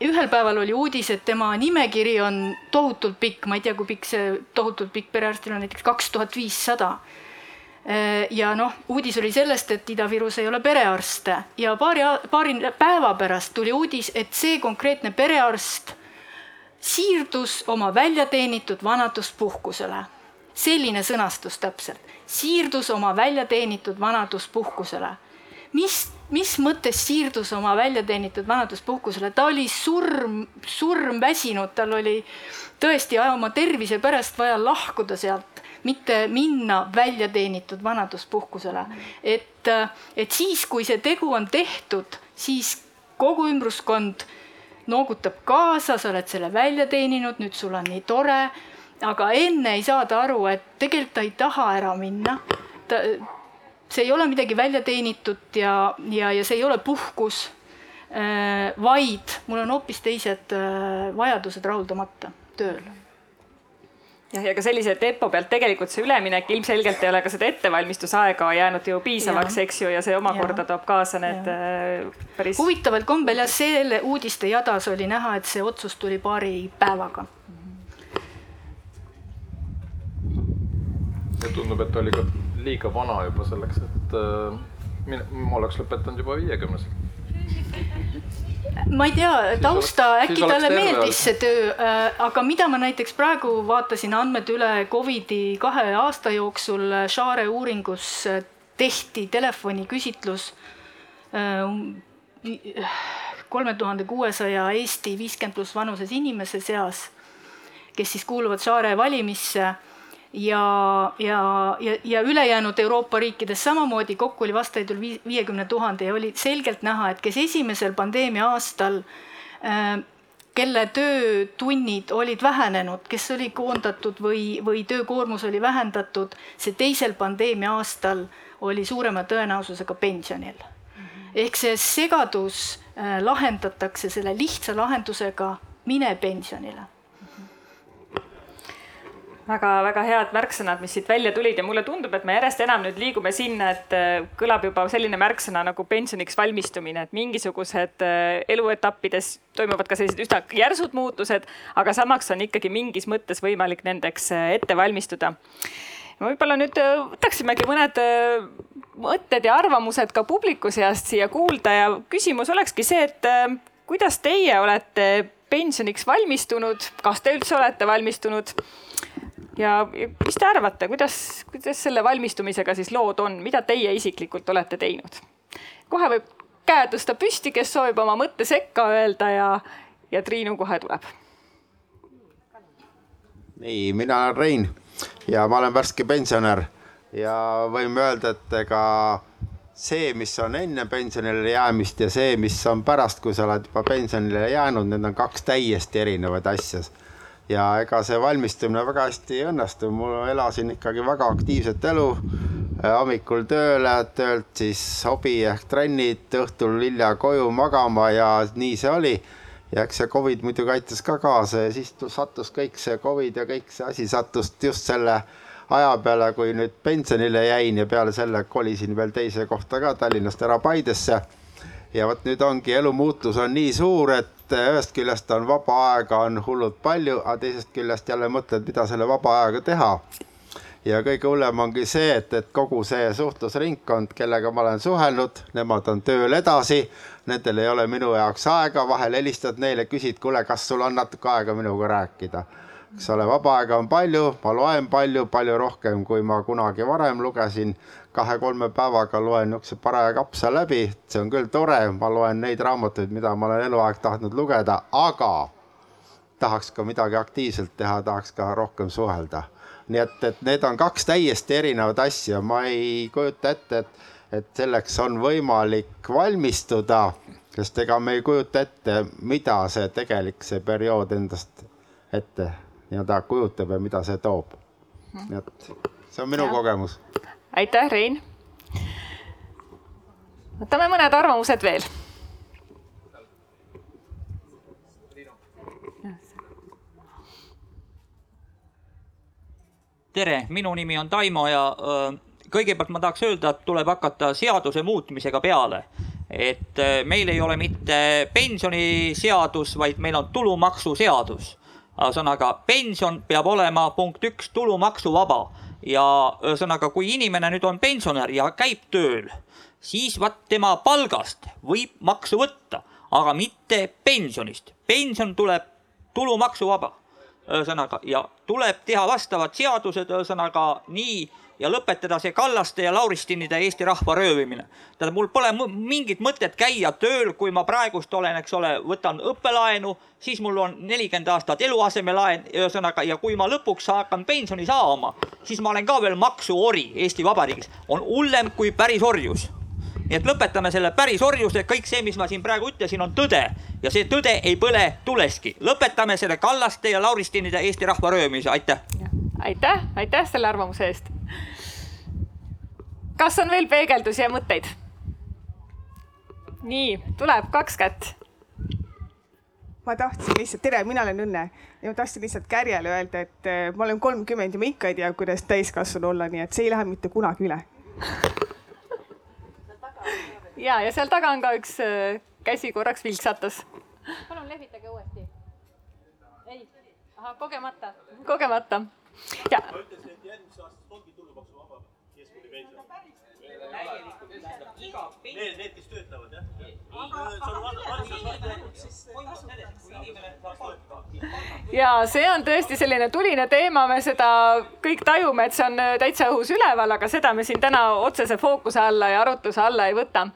ühel päeval oli uudis, et tema nimekiri on tohutult pikk, ma ei tea, kui pikk see tohutult pikk perearstil on, näiteks kaks tuhat viissada. Ja noh, uudis oli sellest, et Ida-Virus ei ole perearste. Ja paari, paari päeva pärast tuli uudis, et see konkreetne perearst siirdus oma väljateenitud vanaduspuhkusele. selline sõnastus täpselt, siirdus oma väljateenitud vanaduspuhkusele. mis mis mõttes siirdus oma väljateenitud vanaduspuhkusele, ta oli surm, surmväsinud, tal oli tõesti oma tervise pärast vaja lahkuda sealt, mitte minna väljateenitud vanaduspuhkusele. et, et siis, kui see tegu on tehtud, siis kogu ümbruskond noogutab kaasa, sa oled selle välja teeninud, nüüd sul on nii tore. aga enne ei saada aru, et tegelikult ta ei taha ära minna. ta see ei ole midagi välja teenitud ja, ja, ja see ei ole puhkus, äh, vaid mul on hoopis teised äh, vajadused rahuldamata tööl jah, ja ka sellise tempo pealt tegelikult see üleminek ilmselgelt ei ole ka seda ettevalmistusaega jäänud ju piisavaks, eks ju, ja see omakorda toob kaasa need ja. Äh, päris. huvitaval kombel jah, selle uudiste jadas oli näha, et see otsus tuli paari päevaga. ja tundub, et oli ka liiga vana juba selleks, et äh, mina, ma oleks lõpetanud juba viiekümneselt ma ei tea, tausta, äkki talle meeldis see töö, äh, aga mida ma näiteks praegu vaatasin andmed üle Covidi kahe aasta jooksul, Share uuringus äh, tehti telefoniküsitlus kolme tuhande kuuesaja Eesti viiskümmend pluss vanuses inimese seas, kes siis kuuluvad Share valimisse ja, ja, ja, ja ülejäänud Euroopa riikides samamoodi, kokku oli vastajaid üle viiekümne tuhande ja oli selgelt näha, et kes esimesel pandeemia aastal äh, kelle töötunnid olid vähenenud, kes oli koondatud või, või töökoormus oli vähendatud, see teisel pandeemia aastal oli suurema tõenäosusega pensionil. ehk see segadus äh, lahendatakse selle lihtsa lahendusega, mine pensionile väga-väga head märksõnad, mis siit välja tulid. Ja mulle tundub, et me järjest enam nüüd liigume sinna, et äh, kõlab juba selline märksõna nagu pensioniks valmistumine, et mingisugused äh, eluetappides toimuvad ka sellised üsna järsud muutused, aga samaks on ikkagi mingis mõttes võimalik nendeks äh, ette valmistuda. võib-olla nüüd võtaksimegi mõned mõtted ja arvamused ka publiku seast siia kuulda. Ja küsimus olekski see, et kuidas teie olete pensioniks valmistunud, kas te üldse olete valmistunud ja mis te arvate, kuidas, kuidas selle valmistumisega siis lood on, mida teie isiklikult olete teinud? kohe võib käe tõsta püsti, kes soovib oma mõtte sekka öelda ja, ja Triinu kohe tuleb. nii, mina olen Rein ja ma olen värske pensionär ja võime öelda, et ega see, mis on enne pensionile jäämist ja see, mis on pärast, kui sa oled juba pensionile jäänud, need on kaks täiesti erinevaid asja. Ja ega see valmistumine väga hästi ei õnnestu, mul elasin ikkagi väga aktiivset elu. hommikul tööle, töölt siis hobi ehk trennid, õhtul hilja koju magama ja nii see oli ja eks see Covid muidugi aitas ka kaasa ja siis sattus kõik see Covid ja kõik see asi sattus just selle aja peale, kui nüüd pensionile jäin ja peale selle kolisin veel teise kohta ka Tallinnast ära Paidesse. Ja vot nüüd ongi elu muutus on nii suur, et ühest küljest on vaba aega on hullult palju, aga teisest küljest jälle mõtled, mida selle vaba ajaga teha. ja kõige hullem ongi see, et, et kogu see suhtlusringkond, kellega ma olen suhelnud, nemad on tööl edasi, nendel ei ole minu jaoks aega, vahel helistad neile, küsid, kuule, kas sul on natuke aega minuga rääkida eks ole, vaba aega on palju, ma loen palju, palju rohkem, kui ma kunagi varem lugesin. Kahe-kolme päevaga loen niisuguse paraja kapsa läbi, see on küll tore, ma loen neid raamatuid, mida ma olen eluaeg tahtnud lugeda, aga tahaks ka midagi aktiivselt teha, tahaks ka rohkem suhelda. nii et, et need on kaks täiesti erinevat asja, ma ei kujuta ette, et, et selleks on võimalik valmistuda, sest ega me ei kujuta ette, mida see tegelik, see periood endast ette nii-öelda kujutab ja mida see toob. nii et see on minu ja. kogemus. Aitäh, Rein. võtame mõned arvamused veel. tere, minu nimi on Taimo ja öö, kõigepealt ma tahaks öelda, et tuleb hakata seaduse muutmisega peale. et meil ei ole mitte pensioniseadus, vaid meil on tulumaksuseadus ühesõnaga pension peab olema punkt üks tulumaksuvaba ja ühesõnaga, kui inimene nüüd on pensionär ja käib tööl, siis vaat tema palgast võib maksu võtta, aga mitte pensionist. pension tuleb tulumaksuvaba. Ühesõnaga ja tuleb teha vastavad seadused, ühesõnaga nii ja lõpetada see Kallaste ja Lauristinide Eesti rahva röövimine. tähendab, mul pole mingit mõtet käia tööl, kui ma praegust olen, eks ole, võtan õppelaenu, siis mul on nelikümmend aastat eluasemelaen, ühesõnaga, ja kui ma lõpuks hakkan pensioni saama, siis ma olen ka veel maksuori Eesti Vabariigis. on hullem kui päris orjus nii et lõpetame selle päris orjuse, kõik see, mis ma siin praegu ütlesin, on tõde ja see tõde ei põle tuleski. lõpetame selle Kallaste ja Lauristinide Eesti rahva röövimise, aitäh. aitäh, aitäh selle arvamuse eest kas on veel peegeldusi ja mõtteid? nii, tuleb kaks kätt. ma tahtsin lihtsalt, tere, mina olen Õnne ja ma tahtsin lihtsalt Kärjele öelda, et äh, ma olen kolmkümmend ja ma ikka ei tea, kuidas täiskasvanu olla, nii et see ei lähe mitte kunagi üle. Ja, ja seal taga on ka üks äh, käsi korraks vilksatas. palun lehvitage uuesti. ei, ahah, kogemata. kogemata. ja. ma ütlesin, et järgmisest aastast ongi tulumaksuvaba keskmine pension Need, need, kes töötavad jah. Ja see on tõesti selline tuline teema, me seda kõik tajume, et see on täitsa õhus üleval, aga seda me siin täna otsese fookuse alla ja arutluse alla ei võta.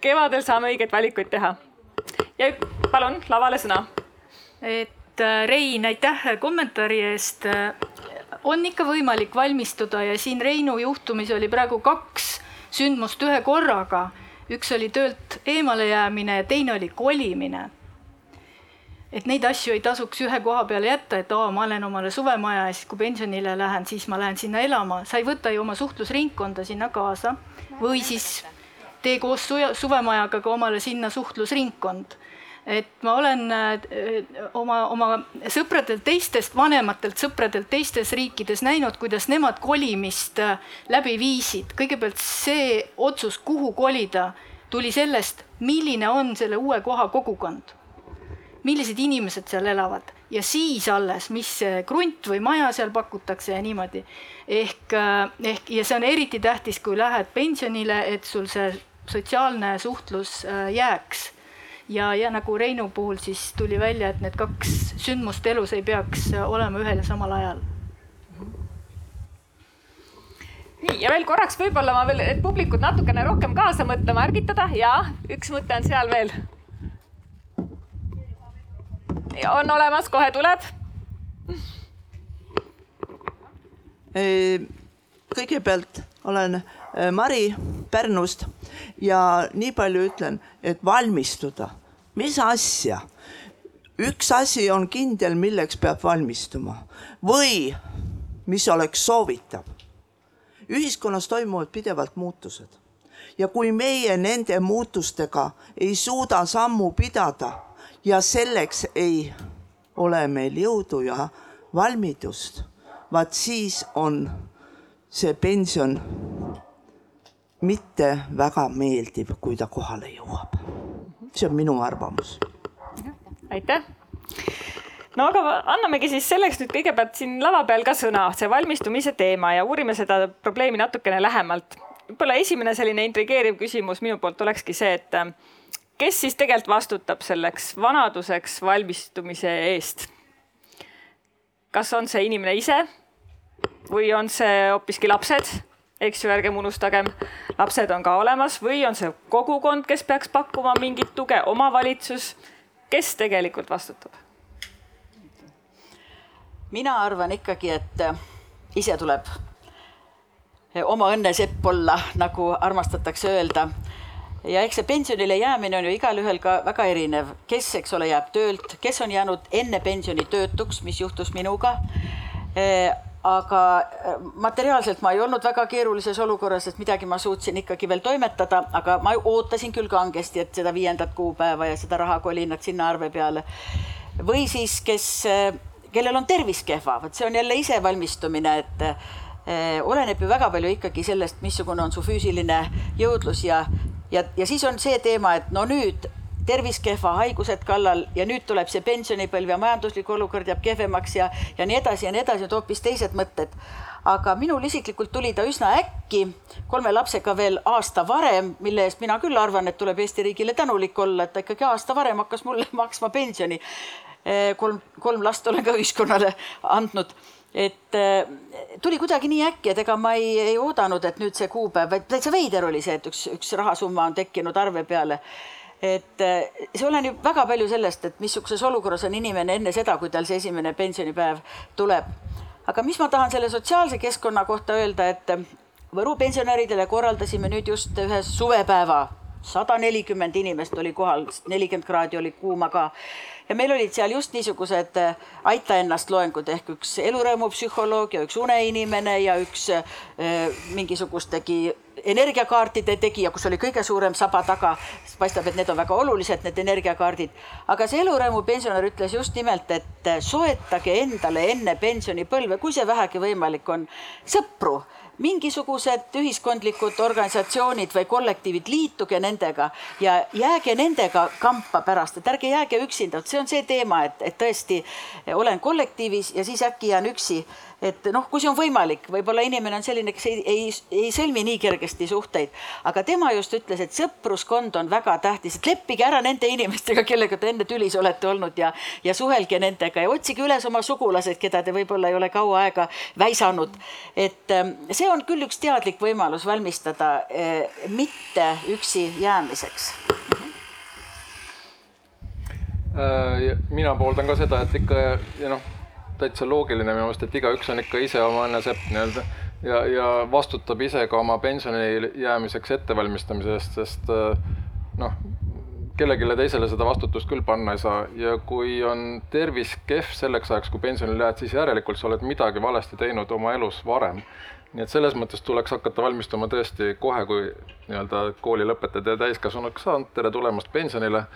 kevadel saame õigeid valikuid teha. ja palun lavale sõna. et äh, Rein, aitäh kommentaari eest on ikka võimalik valmistuda ja siin Reinu juhtumis oli praegu kaks sündmust ühe korraga. Üks oli töölt eemale jäämine ja teine oli kolimine. et neid asju ei tasuks ühe koha peale jätta, et aa, ma olen omale suvemaja ja siis, kui pensionile lähen, siis ma lähen sinna elama. sa ei võta ju oma suhtlusringkonda sinna kaasa või siis tee koos suvemajaga ka omale sinna suhtlusringkond et ma olen äh, oma, oma sõpradelt teistest, vanematelt sõpradelt teistes riikides näinud, kuidas nemad kolimist äh, läbi viisid. kõigepealt see otsus, kuhu kolida, tuli sellest, milline on selle uue koha kogukond. millised inimesed seal elavad ja siis alles, mis krunt või maja seal pakutakse ja niimoodi. ehk, äh, ehk ja see on eriti tähtis, kui lähed pensionile, et sul see sotsiaalne suhtlus jääks ja, ja nagu Reinu puhul siis tuli välja, et need kaks sündmust elus ei peaks olema ühel ja samal ajal nii ja veel korraks võib-olla ma veel, et publikut natukene rohkem kaasa mõtlema ärgitada ja üks mõte on seal veel. on olemas, kohe tuleb. kõigepealt olen äh, Mari Pärnust ja nii palju ütlen, et valmistuda, mis asja. üks asi on kindel, milleks peab valmistuma või mis oleks soovitav. ühiskonnas toimuvad pidevalt muutused ja kui meie nende muutustega ei suuda sammu pidada ja selleks ei ole meil jõudu ja valmidust, vaat siis on see pension mitte väga meeldiv, kui ta kohale jõuab. See on minu arvamus. aitäh. no aga annamegi siis selleks nüüd kõigepealt siin lava peal ka sõna, see valmistumise teema ja uurime seda probleemi natukene lähemalt. võib-olla esimene selline intrigeeriv küsimus minu poolt olekski see, et kes siis tegelikult vastutab selleks vanaduseks valmistumise eest? kas on see inimene ise või on see hoopiski lapsed, eks ju, ärgem unustagem, lapsed on ka olemas või on see kogukond, kes peaks pakkuma mingit tuge, omavalitsus, kes tegelikult vastutab? mina arvan ikkagi, et äh, ise tuleb äh, oma õnne sepp olla, nagu armastatakse öelda ja eks see pensionile jäämine on ju igalühel ka väga erinev, kes, eks ole, jääb töölt, kes on jäänud enne pensioni töötuks, mis juhtus minuga e aga materiaalselt ma ei olnud väga keerulises olukorras, et midagi ma suutsin ikkagi veel toimetada, aga ma ootasin küll kangesti, et seda viiendat kuupäeva ja seda rahakolinat sinna arve peale. või siis, kes, kellel on tervis kehva, vot see on jälle isevalmistumine, et eh, oleneb ju väga palju ikkagi sellest, missugune on su füüsiline jõudlus ja, ja, ja siis on see teema, et no nüüd tervis kehva, haigused kallal ja nüüd tuleb see pensionipõlv ja majanduslik olukord jääb kehvemaks ja, ja nii edasi ja nii edasi, et hoopis teised mõtted. aga minul isiklikult tuli ta üsna äkki, kolme lapsega veel aasta varem, mille eest mina küll arvan, et tuleb Eesti riigile tänulik olla, et ta ikkagi aasta varem hakkas mulle maksma pensioni. kolm, kolm last olen ka ühiskonnale andnud et tuli kuidagi nii äkki, et ega ma ei, ei oodanud, et nüüd see kuupäev, vaid täitsa veider oli see, et üks, üks rahasumma on tekkinud arve peale et eh, see oleneb väga palju sellest, et missuguses olukorras on inimene enne seda, kui tal see esimene pensionipäev tuleb. aga mis ma tahan selle sotsiaalse keskkonna kohta öelda, et Võru pensionäridele korraldasime nüüd just ühe suvepäeva, sada nelikümmend inimest oli kohal, nelikümmend kraadi oli kuuma ka ja meil olid seal just niisugused eh, aita ennast loengud ehk üks elurõõmupsühholoog ja üks uneinimene ja üks äh, mingisugustegi energiakaartide tegija, kus oli kõige suurem saba taga, paistab, et need on väga olulised, need energiakaardid. aga see elurõõmu pensionär ütles just nimelt, et soetage endale enne pensionipõlve, kui see vähegi võimalik on, sõpru mingisugused ühiskondlikud organisatsioonid või kollektiivid, liituge nendega ja jääge nendega kampa pärast, et ärge jääge üksinda, see on see teema, et, et tõesti olen kollektiivis ja siis äkki jään üksi et noh, kui see on võimalik, võib-olla inimene on selline, kes ei, ei, ei sõlmi nii kergesti suhteid, aga tema just ütles, et sõpruskond on väga tähtis, et leppige ära nende inimestega, kellega te enne tülis olete olnud ja, ja suhelge nendega ja otsige üles oma sugulased, keda te võib-olla ei ole kaua aega väisanud. et ähm, see on küll üks teadlik võimalus valmistada eh, mitte üksi jäämiseks. Äh, mina pooldan ka seda, et ikka ja noh täitsa loogiline minu meelest, et igaüks on ikka ise oma õnne sepp nii-öelda ja, ja vastutab ise ka oma pensionile jäämiseks ettevalmistamise eest, sest äh, noh, kellelegi teisele seda vastutust küll panna ei saa. Ja kui on tervis kehv selleks ajaks, kui pensionile jääd, siis järelikult sa oled midagi valesti teinud oma elus varem nii et selles mõttes tuleks hakata valmistuma tõesti kohe, kui nii-öelda kooli lõpetad ja täiskasvanuks saanud, tere tulemast pensionile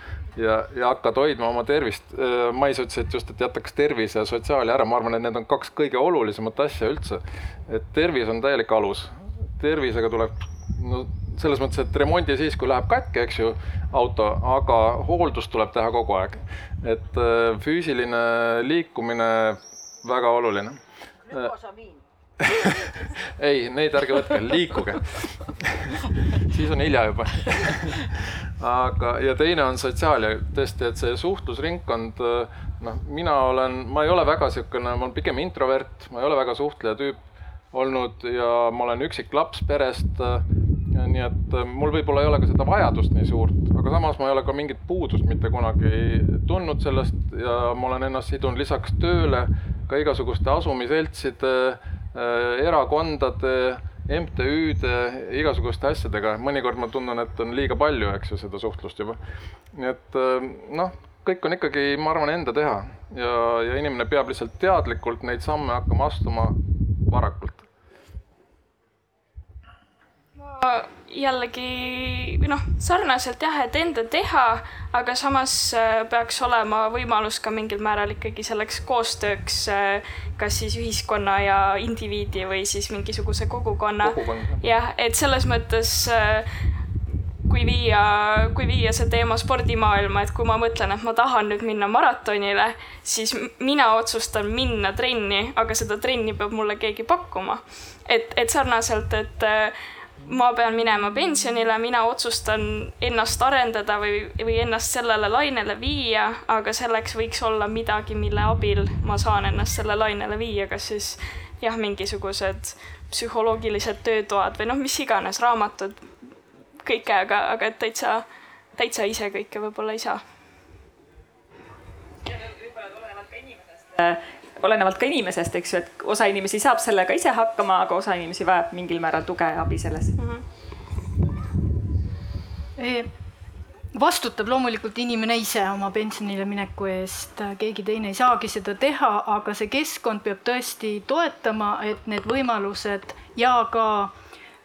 ja, ja hakkad hoidma oma tervist. Äh, Mais ütles, et just, et jätaks tervise ja sotsiaali ära, ma arvan, et need on kaks kõige olulisemat asja üldse. et tervis on täielik alus, tervisega tuleb no selles mõttes, et remondi siis, kui läheb katki, eks ju, auto, aga hooldust tuleb teha kogu aeg. et äh, füüsiline liikumine väga oluline. glükosamiin ei, neid ärge võtke, liikuge siis on hilja juba aga, ja teine on sotsiaal ja tõesti, et see suhtlusringkond, noh, mina olen, ma ei ole väga niisugune, ma olen pigem introvert, ma ei ole väga suhtleja tüüp olnud ja ma olen üksik laps perest. nii et mul võib-olla ei ole ka seda vajadust nii suurt, aga samas ma ei ole ka mingit puudust mitte kunagi tundnud sellest ja ma olen ennast sidunud lisaks tööle ka igasuguste asumiseltside erakondade, MTÜ-de, igasuguste asjadega, mõnikord ma tunnen, et on liiga palju, eks ju, seda suhtlust juba. nii et äh, noh, kõik on ikkagi, ma arvan, enda teha ja, ja inimene peab lihtsalt teadlikult neid samme hakkama astuma varakult. Jällegi noh, sarnaselt jah, et enda teha, aga samas äh, peaks olema võimalus ka mingil määral ikkagi selleks koostööks, äh, kas siis ühiskonna ja indiviidi või siis mingisuguse kogukonna. jah, et selles mõttes äh, kui viia, kui viia see teema spordimaailma, et kui ma mõtlen, et ma tahan nüüd minna maratonile, siis mina otsustan minna trenni, aga seda trenni peab mulle keegi pakkuma. et, et sarnaselt, et ma pean minema pensionile, mina otsustan ennast arendada või, või ennast sellele lainele viia, aga selleks võiks olla midagi, mille abil ma saan ennast selle lainele viia, kas siis jah, mingisugused psühholoogilised töötoad või noh, mis iganes, raamatud, kõike, aga, aga et täitsa, täitsa ise kõike võib-olla ei saa olenevalt ka inimesest, eks ju, et osa inimesi saab sellega ise hakkama, aga osa inimesi vajab mingil määral tuge ja abi selles mm. -hmm. vastutab loomulikult inimene ise oma pensionile mineku eest, keegi teine ei saagi seda teha, aga see keskkond peab tõesti toetama, et need võimalused ja ka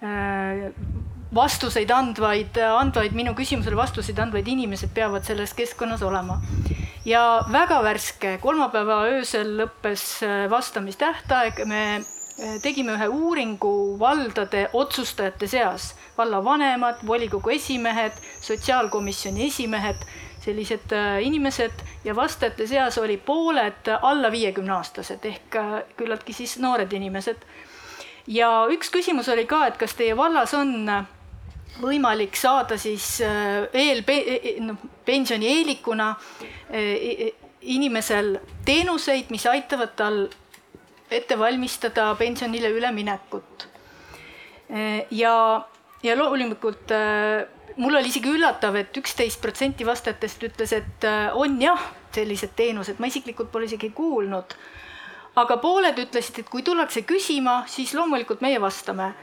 äh, vastuseid andvaid, andvaid minu küsimusele vastuseid andvaid inimesed peavad selles keskkonnas olema ja väga värske, kolmapäeva öösel lõppes äh, vastamistähtaeg, me äh, tegime ühe uuringu valdade otsustajate seas, vallavanemad, volikogu esimehed, sotsiaalkomisjoni esimehed, sellised äh, inimesed. Ja vastajate seas oli pooled alla viiekümne aastased ehk küllaltki siis noored inimesed. ja üks küsimus oli ka, et kas teie vallas on võimalik saada siis äh, eel, e, e, noh, pensionieelikuna äh, inimesel teenuseid, mis aitavad tal ette valmistada pensionile üleminekut. Äh, ja, ja loomulikult mul oli isegi üllatav et, et üksteist protsenti vastajatest ütles, et on jah, sellised teenused, ma isiklikult pole isegi kuulnud. aga pooled ütlesid, et kui tullakse küsima, siis loomulikult meie vastame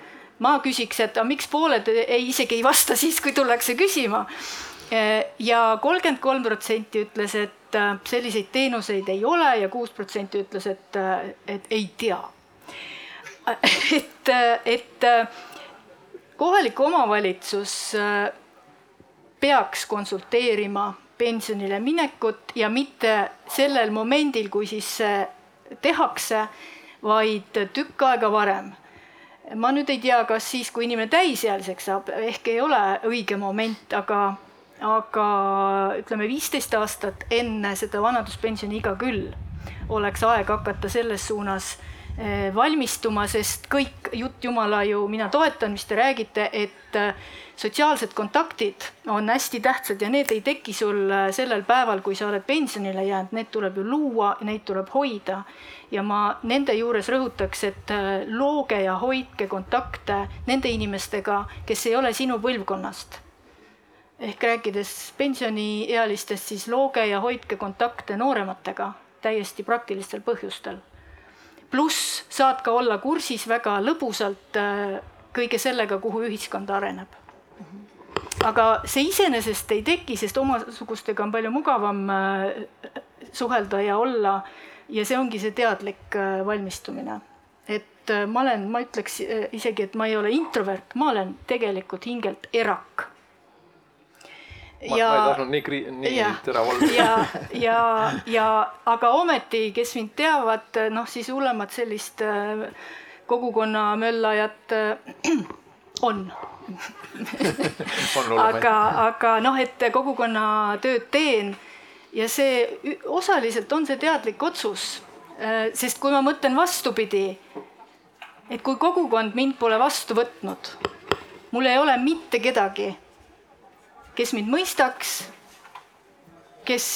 ma küsiks, et aga miks pooled ei, isegi ei vasta siis, kui tullakse küsima. ja kolmkümmend kolm protsenti ütles, et äh, selliseid teenuseid ei ole ja kuus protsenti ütles, et, äh, et ei tea. et, et äh, kohalik omavalitsus peaks konsulteerima pensionile minekut ja mitte sellel momendil, kui siis see tehakse, vaid tükk aega varem ma nüüd ei tea, kas siis, kui inimene täisealiseks saab, ehk ei ole õige moment, aga, aga ütleme, viisteist aastat enne seda vanaduspensioniiga küll oleks aeg hakata selles suunas eh, valmistuma, sest kõik jutt jumala ju, mina toetan, mis te räägite, et eh, sotsiaalsed kontaktid on hästi tähtsad ja need ei teki sul eh, sellel päeval, kui sa oled pensionile jäänud, need tuleb ju luua, neid tuleb hoida ja ma nende juures rõhutaks, et äh, looge ja hoidke kontakte nende inimestega, kes ei ole sinu põlvkonnast. ehk rääkides pensioniealistest, siis looge ja hoidke kontakte noorematega täiesti praktilistel põhjustel. pluss saad ka olla kursis väga lõbusalt äh, kõige sellega, kuhu ühiskond areneb aga see iseenesest ei teki, sest omasugustega on palju mugavam äh, suhelda ja olla ja see ongi see teadlik äh, valmistumine. et äh, ma olen, ma ütleks äh, isegi, et ma ei ole introvert, ma olen tegelikult hingelt erak. Ja, ma ei tahtnud nii, nii terav olla. ja, ja, ja aga ometi, kes mind teavad, noh siis hullemat sellist kogukonna möllajat on aga, aga noh, et kogukonnatööd teen ja see osaliselt on see teadlik otsus, äh, sest kui ma mõtlen vastupidi, et kui kogukond mind pole vastu võtnud, mul ei ole mitte kedagi, kes mind mõistaks, kes,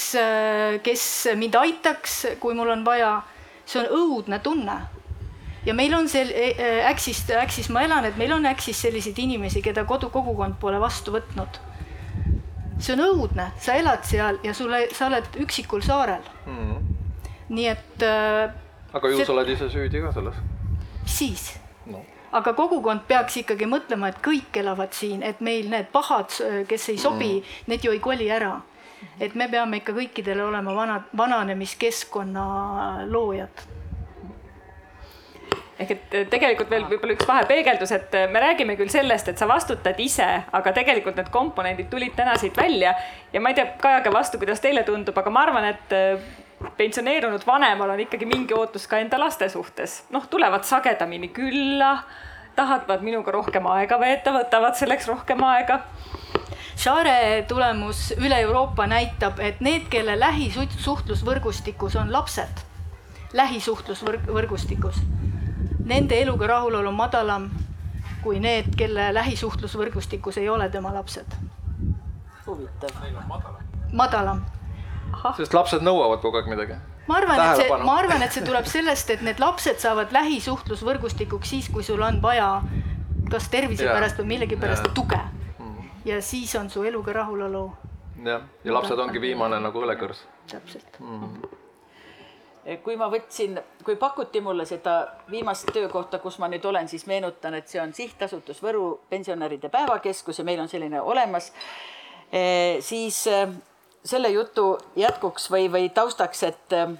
kes mind aitaks, kui mul on vaja, see on õudne tunne ja meil on see Äksist, Äksis ma elan, et meil on Äksis selliseid inimesi, keda kodu, kogukond pole vastu võtnud. See on õudne, sa elad seal ja sulle, sa oled üksikul saarel mm. -hmm. nii et äh,. aga ju see... sa oled ise süüdi ka selles. siis no. aga kogukond peaks ikkagi mõtlema, et kõik elavad siin, et meil need pahad, kes ei sobi mm, -hmm. need ju ei koli ära. et me peame ikka kõikidele olema vana, vananemiskeskkonna loojad ehk et tegelikult veel võib-olla üks vahepeegeldus, et me räägime küll sellest, et sa vastutad ise, aga tegelikult need komponendid tulid täna siit välja. Ja ma ei tea, Kajage vastu, kuidas teile tundub, aga ma arvan, et äh, pensioneerunud vanemal on ikkagi mingi ootus ka enda laste suhtes, noh, tulevad sagedamini külla, tahavad minuga rohkem aega veeta, võtavad selleks rohkem aega. Share tulemus üle Euroopa näitab, et need, kelle lähisuhtlusvõrgustikus on lapsed, lähisuhtlusvõrgustikus nende eluga rahulolu on madalam kui need, kelle lähisuhtlusvõrgustikus ei ole tema lapsed. huvitav. madalam. sest lapsed nõuavad kogu aeg midagi. ma arvan, et see, ma arvan, et see tuleb sellest, et need lapsed saavad lähisuhtlusvõrgustikuks siis, kui sul on vaja kas tervise ja. pärast või millegi pärast ja. tuge. Mm. ja siis on su eluga rahulolu. jah, ja lapsed ongi viimane nagu õlekõrs. täpselt mm kui ma võtsin, kui pakuti mulle seda viimast töökohta, kus ma nüüd olen, siis meenutan, et see on sihtasutus Võru pensionäride päevakeskus ja meil on selline olemas. Eh, siis eh, selle jutu jätkuks või, või taustaks, et eh,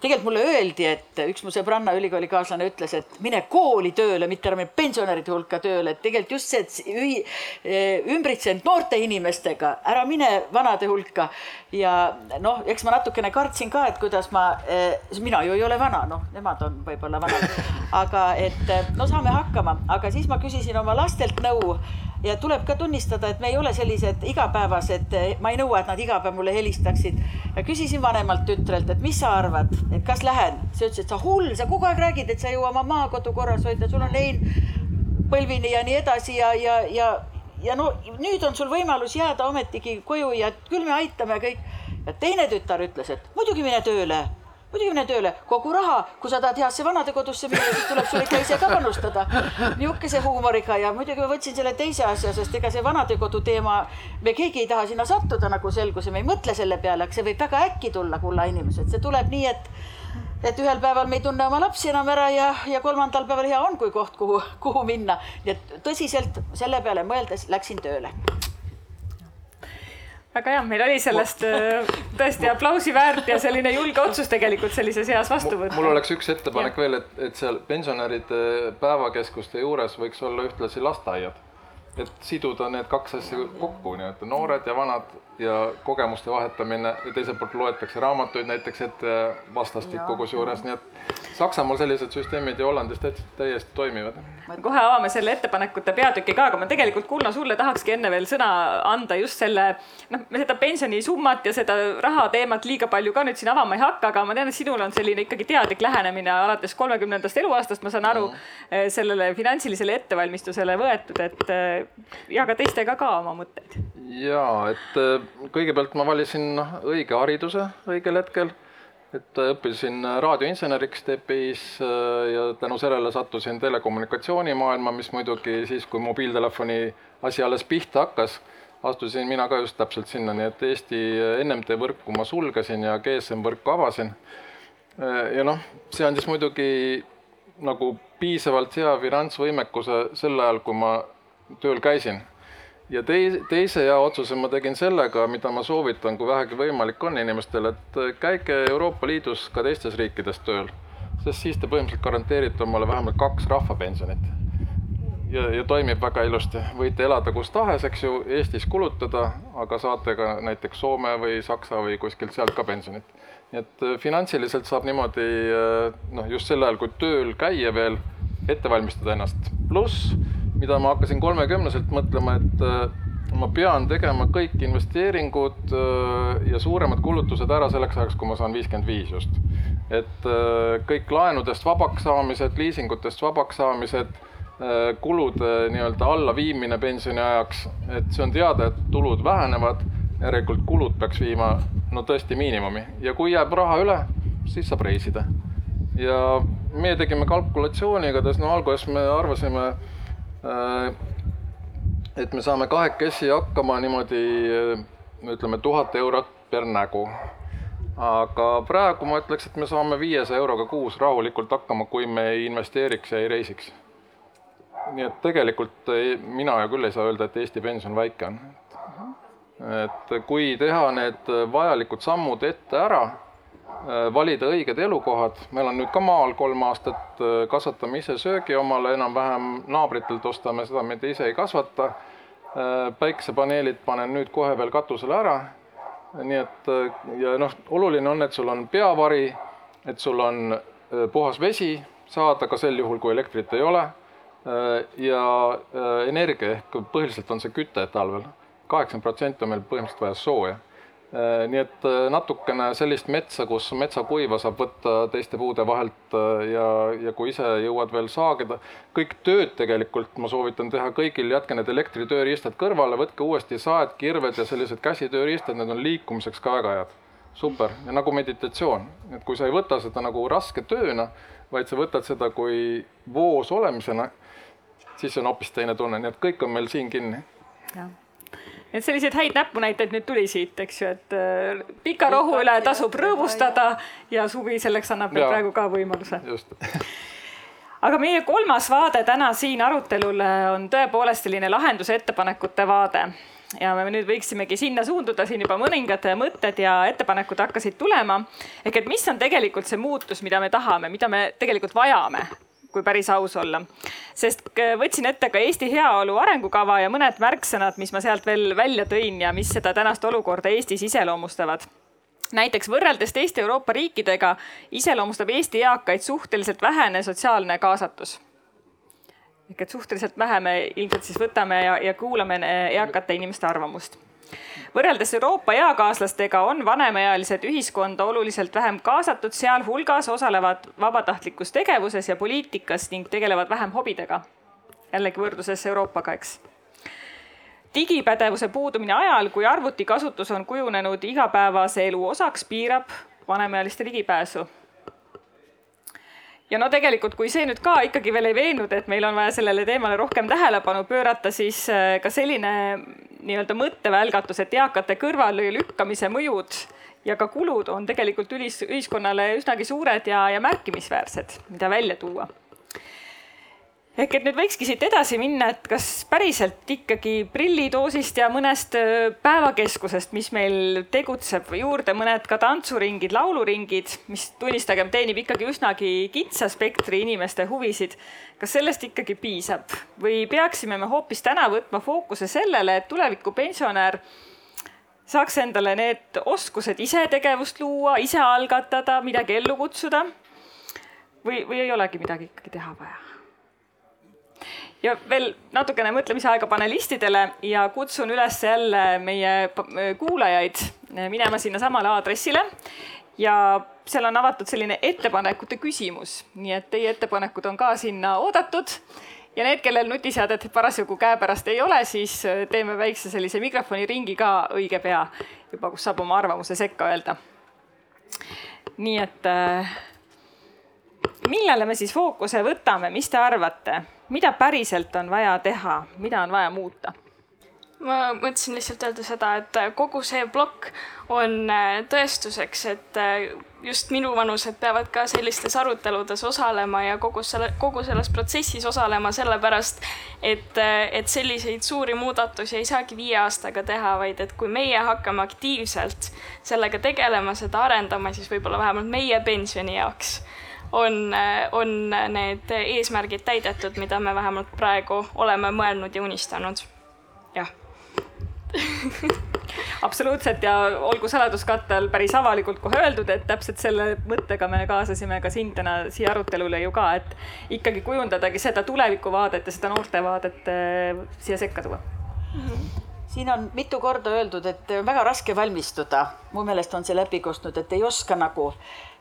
tegelikult mulle öeldi, et üks mu sõbranna ülikoolikaaslane ütles, et mine kooli tööle, mitte ära mine pensionäride hulka tööle, et tegelikult just see, et ühi, eh, ümbritse end noorte inimestega, ära mine vanade hulka. ja noh, eks ma natukene kartsin ka, et kuidas ma, eh, mina ju ei ole vana, noh, nemad on võib-olla vanad, aga et eh, no saame hakkama, aga siis ma küsisin oma lastelt nõu ja tuleb ka tunnistada, et me ei ole sellised igapäevased, ma ei nõua, et nad iga päev mulle helistaksid. küsisin vanemalt tütrelt, et mis sa arvad, et kas lähen, siis ütles, et sa hull, sa kogu aeg räägid, et sa ei jõua oma maakodu korras hoida, sul on lein põlvini ja nii edasi ja, ja, ja, ja no nüüd on sul võimalus jääda ometigi koju ja küll me aitame kõik. ja teine tütar ütles, et muidugi mine tööle muidugi mine tööle, kogu raha, kui sa tahad heasse vanadekodusse minna, siis tuleb sul ikka ise ka panustada. nihukese huumoriga ja muidugi ma võtsin selle teise asja, sest ega see vanadekodu teema, me keegi ei taha sinna sattuda, nagu selgus ja me ei mõtle selle peale, aga see võib väga äkki tulla, kulla inimesed, see tuleb nii, et et ühel päeval me ei tunne oma lapsi enam ära ja, ja kolmandal päeval hea on, kui koht, kuhu, kuhu minna. nii et tõsiselt selle peale mõeldes läksin tööle väga hea, meil oli sellest äh, tõesti aplausi väärt ja selline julge otsus tegelikult sellises eas vastu võtta. mul oleks üks ettepanek ja. veel, et, et seal pensionäride päevakeskuste juures võiks olla ühtlasi lasteaiad. et siduda need kaks asja kokku, nii-öelda noored ja vanad ja kogemuste vahetamine ja teiselt poolt loetakse raamatuid näiteks ette vastastikku kusjuures, nii et Saksamaal sellised süsteemid ja Hollandis täiesti toimivad. kohe avame selle ettepanekute peatüki ka, aga ma tegelikult Kuno sulle tahakski enne veel sõna anda just selle noh, me seda pensionisummat ja seda raha teemat liiga palju ka nüüd siin avama ei hakka, aga ma tean, et sinul on selline ikkagi teadlik lähenemine alates kolmekümnendast eluaastast, ma saan aru mm., sellele finantsilisele ettevalmistusele võetud, et eh, jaga teistega ka oma mõtteid. ja et kõigepealt ma valisin noh, õige hariduse õigel hetkel, et õppisin raadioinseneriks TPI-s äh, ja tänu sellele sattusin telekommunikatsioonimaailma, mis muidugi siis, kui mobiiltelefoni asi alles pihta hakkas, astusin mina ka just täpselt sinna, nii et Eesti NMT võrku ma sulgesin ja GSM võrku avasin. Äh, ja noh, see andis muidugi nagu piisavalt hea finantsvõimekuse sel ajal, kui ma tööl käisin ja tei-, teise hea otsuse ma tegin sellega, mida ma soovitan, kui vähegi võimalik on inimestel, et käige Euroopa Liidus ka teistes riikides tööl, sest siis te põhimõtteliselt garanteerite omale vähemalt kaks rahvapensionit. ja, ja toimib väga ilusti, võite elada kus tahes, eks ju, Eestis kulutada, aga saate ka näiteks Soome või Saksa või kuskilt sealt ka pensionit. nii et äh, finantsiliselt saab niimoodi äh, noh, just sel ajal, kui tööl käia veel, ette valmistada ennast, pluss mida ma hakkasin kolmekümneselt mõtlema, et äh, ma pean tegema kõik investeeringud äh, ja suuremad kulutused ära selleks ajaks, kui ma saan viiskümmend viis just. et äh, kõik laenudest vabaks saamised, liisingutest vabaks saamised, kulude nii-öelda allaviimine pensioniajaks, et see on teada, et tulud vähenevad, järelikult kulud peaks viima no tõesti miinimumi ja kui jääb raha üle, siis saab reisida. ja meie tegime kalkulatsiooni, igatahes no alguses me arvasime, et me saame kahekesi hakkama niimoodi ütleme tuhat eurot per nägu aga praegu ma ütleks, et me saame viiesaja euroga kuus rahulikult hakkama, kui me ei investeeriks ja ei reisiks. nii et tegelikult ei, mina küll ei saa öelda, et Eesti pension väike on. et kui teha need vajalikud sammud ette ära, valida õiged elukohad, meil on nüüd ka maal kolm aastat, kasvatame ise söögi omale enam-vähem, naabritelt ostame seda, me ise ei kasvata. päikesepaneelid panen nüüd kohe veel katusele ära. Nii et ja noh, oluline on, et sul on peavari, et sul on äh, puhas vesi. Saada ka sel juhul, kui elektrit ei ole. Äh, ja äh, energia ehk põhiliselt on see küte talvel, kaheksakümmend protsenti on meil põhimõtteliselt vaja sooja. Äh, nii et äh, natukene sellist metsa, kus metsakuiva saab võtta teiste puude vahelt äh, ja, ja kui ise jõuad veel saagida, kõik tööd tegelikult ma soovitan teha kõigil, jätke need elektritööriistad kõrvale, võtke uuesti saed, kirved ja sellised käsitööriistad, need on liikumiseks ka väga head. super. Ja nagu meditatsioon, et kui sa ei võta seda nagu raske tööna, vaid sa võtad seda kui voos olemisena, siis on hoopis teine tunne, nii et kõik on meil siin kinni. jah et selliseid häid näpunäiteid nüüd tuli siit, eks ju, et äh, pika rohu üle tasub rõõmustada ja suvi selleks annab meil praegu ka võimaluse. just aga meie kolmas vaade täna siin arutelul on tõepoolest selline lahenduse ettepanekute vaade ja me nüüd võiksimegi sinna suunduda, siin juba mõningad mõtted ja ettepanekud hakkasid tulema. ehk et mis on tegelikult see muutus, mida me tahame, mida me tegelikult vajame kui päris aus olla. sest võtsin ette ka Eesti heaolu arengukava ja mõned märksõnad, mis ma sealt veel välja tõin ja mis seda tänast olukorda Eestis iseloomustavad näiteks võrreldes teiste Euroopa riikidega iseloomustab Eesti eakaid suhteliselt vähene sotsiaalne kaasatus. ehk et suhteliselt vähe me ilmselt siis võtame ja, ja kuulame eakate inimeste arvamust võrreldes Euroopa eakaaslastega on vanemaealised ühiskonda oluliselt vähem kaasatud, sealhulgas osalevad vabatahtlikus tegevuses ja poliitikas ning tegelevad vähem hobidega. jällegi võrdluses Euroopaga, eks digipädevuse puudumine ajal, kui arvutikasutus on kujunenud igapäevase elu osaks, piirab vanemaealiste ligipääsu ja no tegelikult, kui see nüüd ka ikkagi veel ei veennud, et meil on vaja sellele teemale rohkem tähelepanu pöörata, siis äh, ka selline nii-öelda mõttevälgatus, et eakate kõrvalelükkamise mõjud ja ka kulud on tegelikult ülis, ühiskonnale üsnagi suured ja, ja märkimisväärsed, mida välja tuua ehk et nüüd võikski siit edasi minna, et kas päriselt ikkagi prillidoosist ja mõnest päevakeskusest, mis meil tegutseb, juurde mõned ka tantsuringid, lauluringid, mis tunnistagem, teenib ikkagi üsnagi kitsa spektri inimeste huvisid. kas sellest ikkagi piisab või peaksime me hoopis täna võtma fookuse sellele, et tuleviku pensionär saaks endale need oskused ise tegevust luua, ise algatada, midagi ellu kutsuda? või, või ei olegi midagi ikkagi teha vaja? Ja veel natukene mõtlemisaega panelistidele ja kutsun üles jälle meie kuulajaid minema sinnasamale aadressile. ja seal on avatud selline ettepanekute küsimus, nii et teie ettepanekud on ka sinna oodatud. ja need, kellel nutiseadet parasjagu käepärast ei ole, siis teeme väikse sellise mikrofoniringi ka õige pea juba, kus saab oma arvamuse sekka öelda. nii et äh, millele me siis fookuse võtame, mis te arvate? mida päriselt on vaja teha, mida on vaja muuta? ma mõtlesin lihtsalt öelda seda, et kogu see plokk on äh, tõestuseks, et äh, just minuvanused peavad ka sellistes aruteludes osalema ja kogu selle, kogu selles protsessis osalema, sellepärast et, äh, et selliseid suuri muudatusi ei saagi viie aastaga teha, vaid et kui meie hakkame aktiivselt sellega tegelema, seda arendama, siis võib-olla vähemalt meie pensioni jaoks on, on need eesmärgid täidetud, mida me vähemalt praegu oleme mõelnud ja unistanud. jah absoluutselt ja olgu saladuskatte all päris avalikult kohe öeldud, et täpselt selle mõttega me kaasasime ka sind täna siia arutelule ju ka, et ikkagi kujundadagi seda tulevikuvaadet ja seda noortevaadet äh, siia sekka tuua mm. -hmm siin on mitu korda öeldud, et väga raske valmistuda, mu meelest on see läbi kostnud, et ei oska nagu,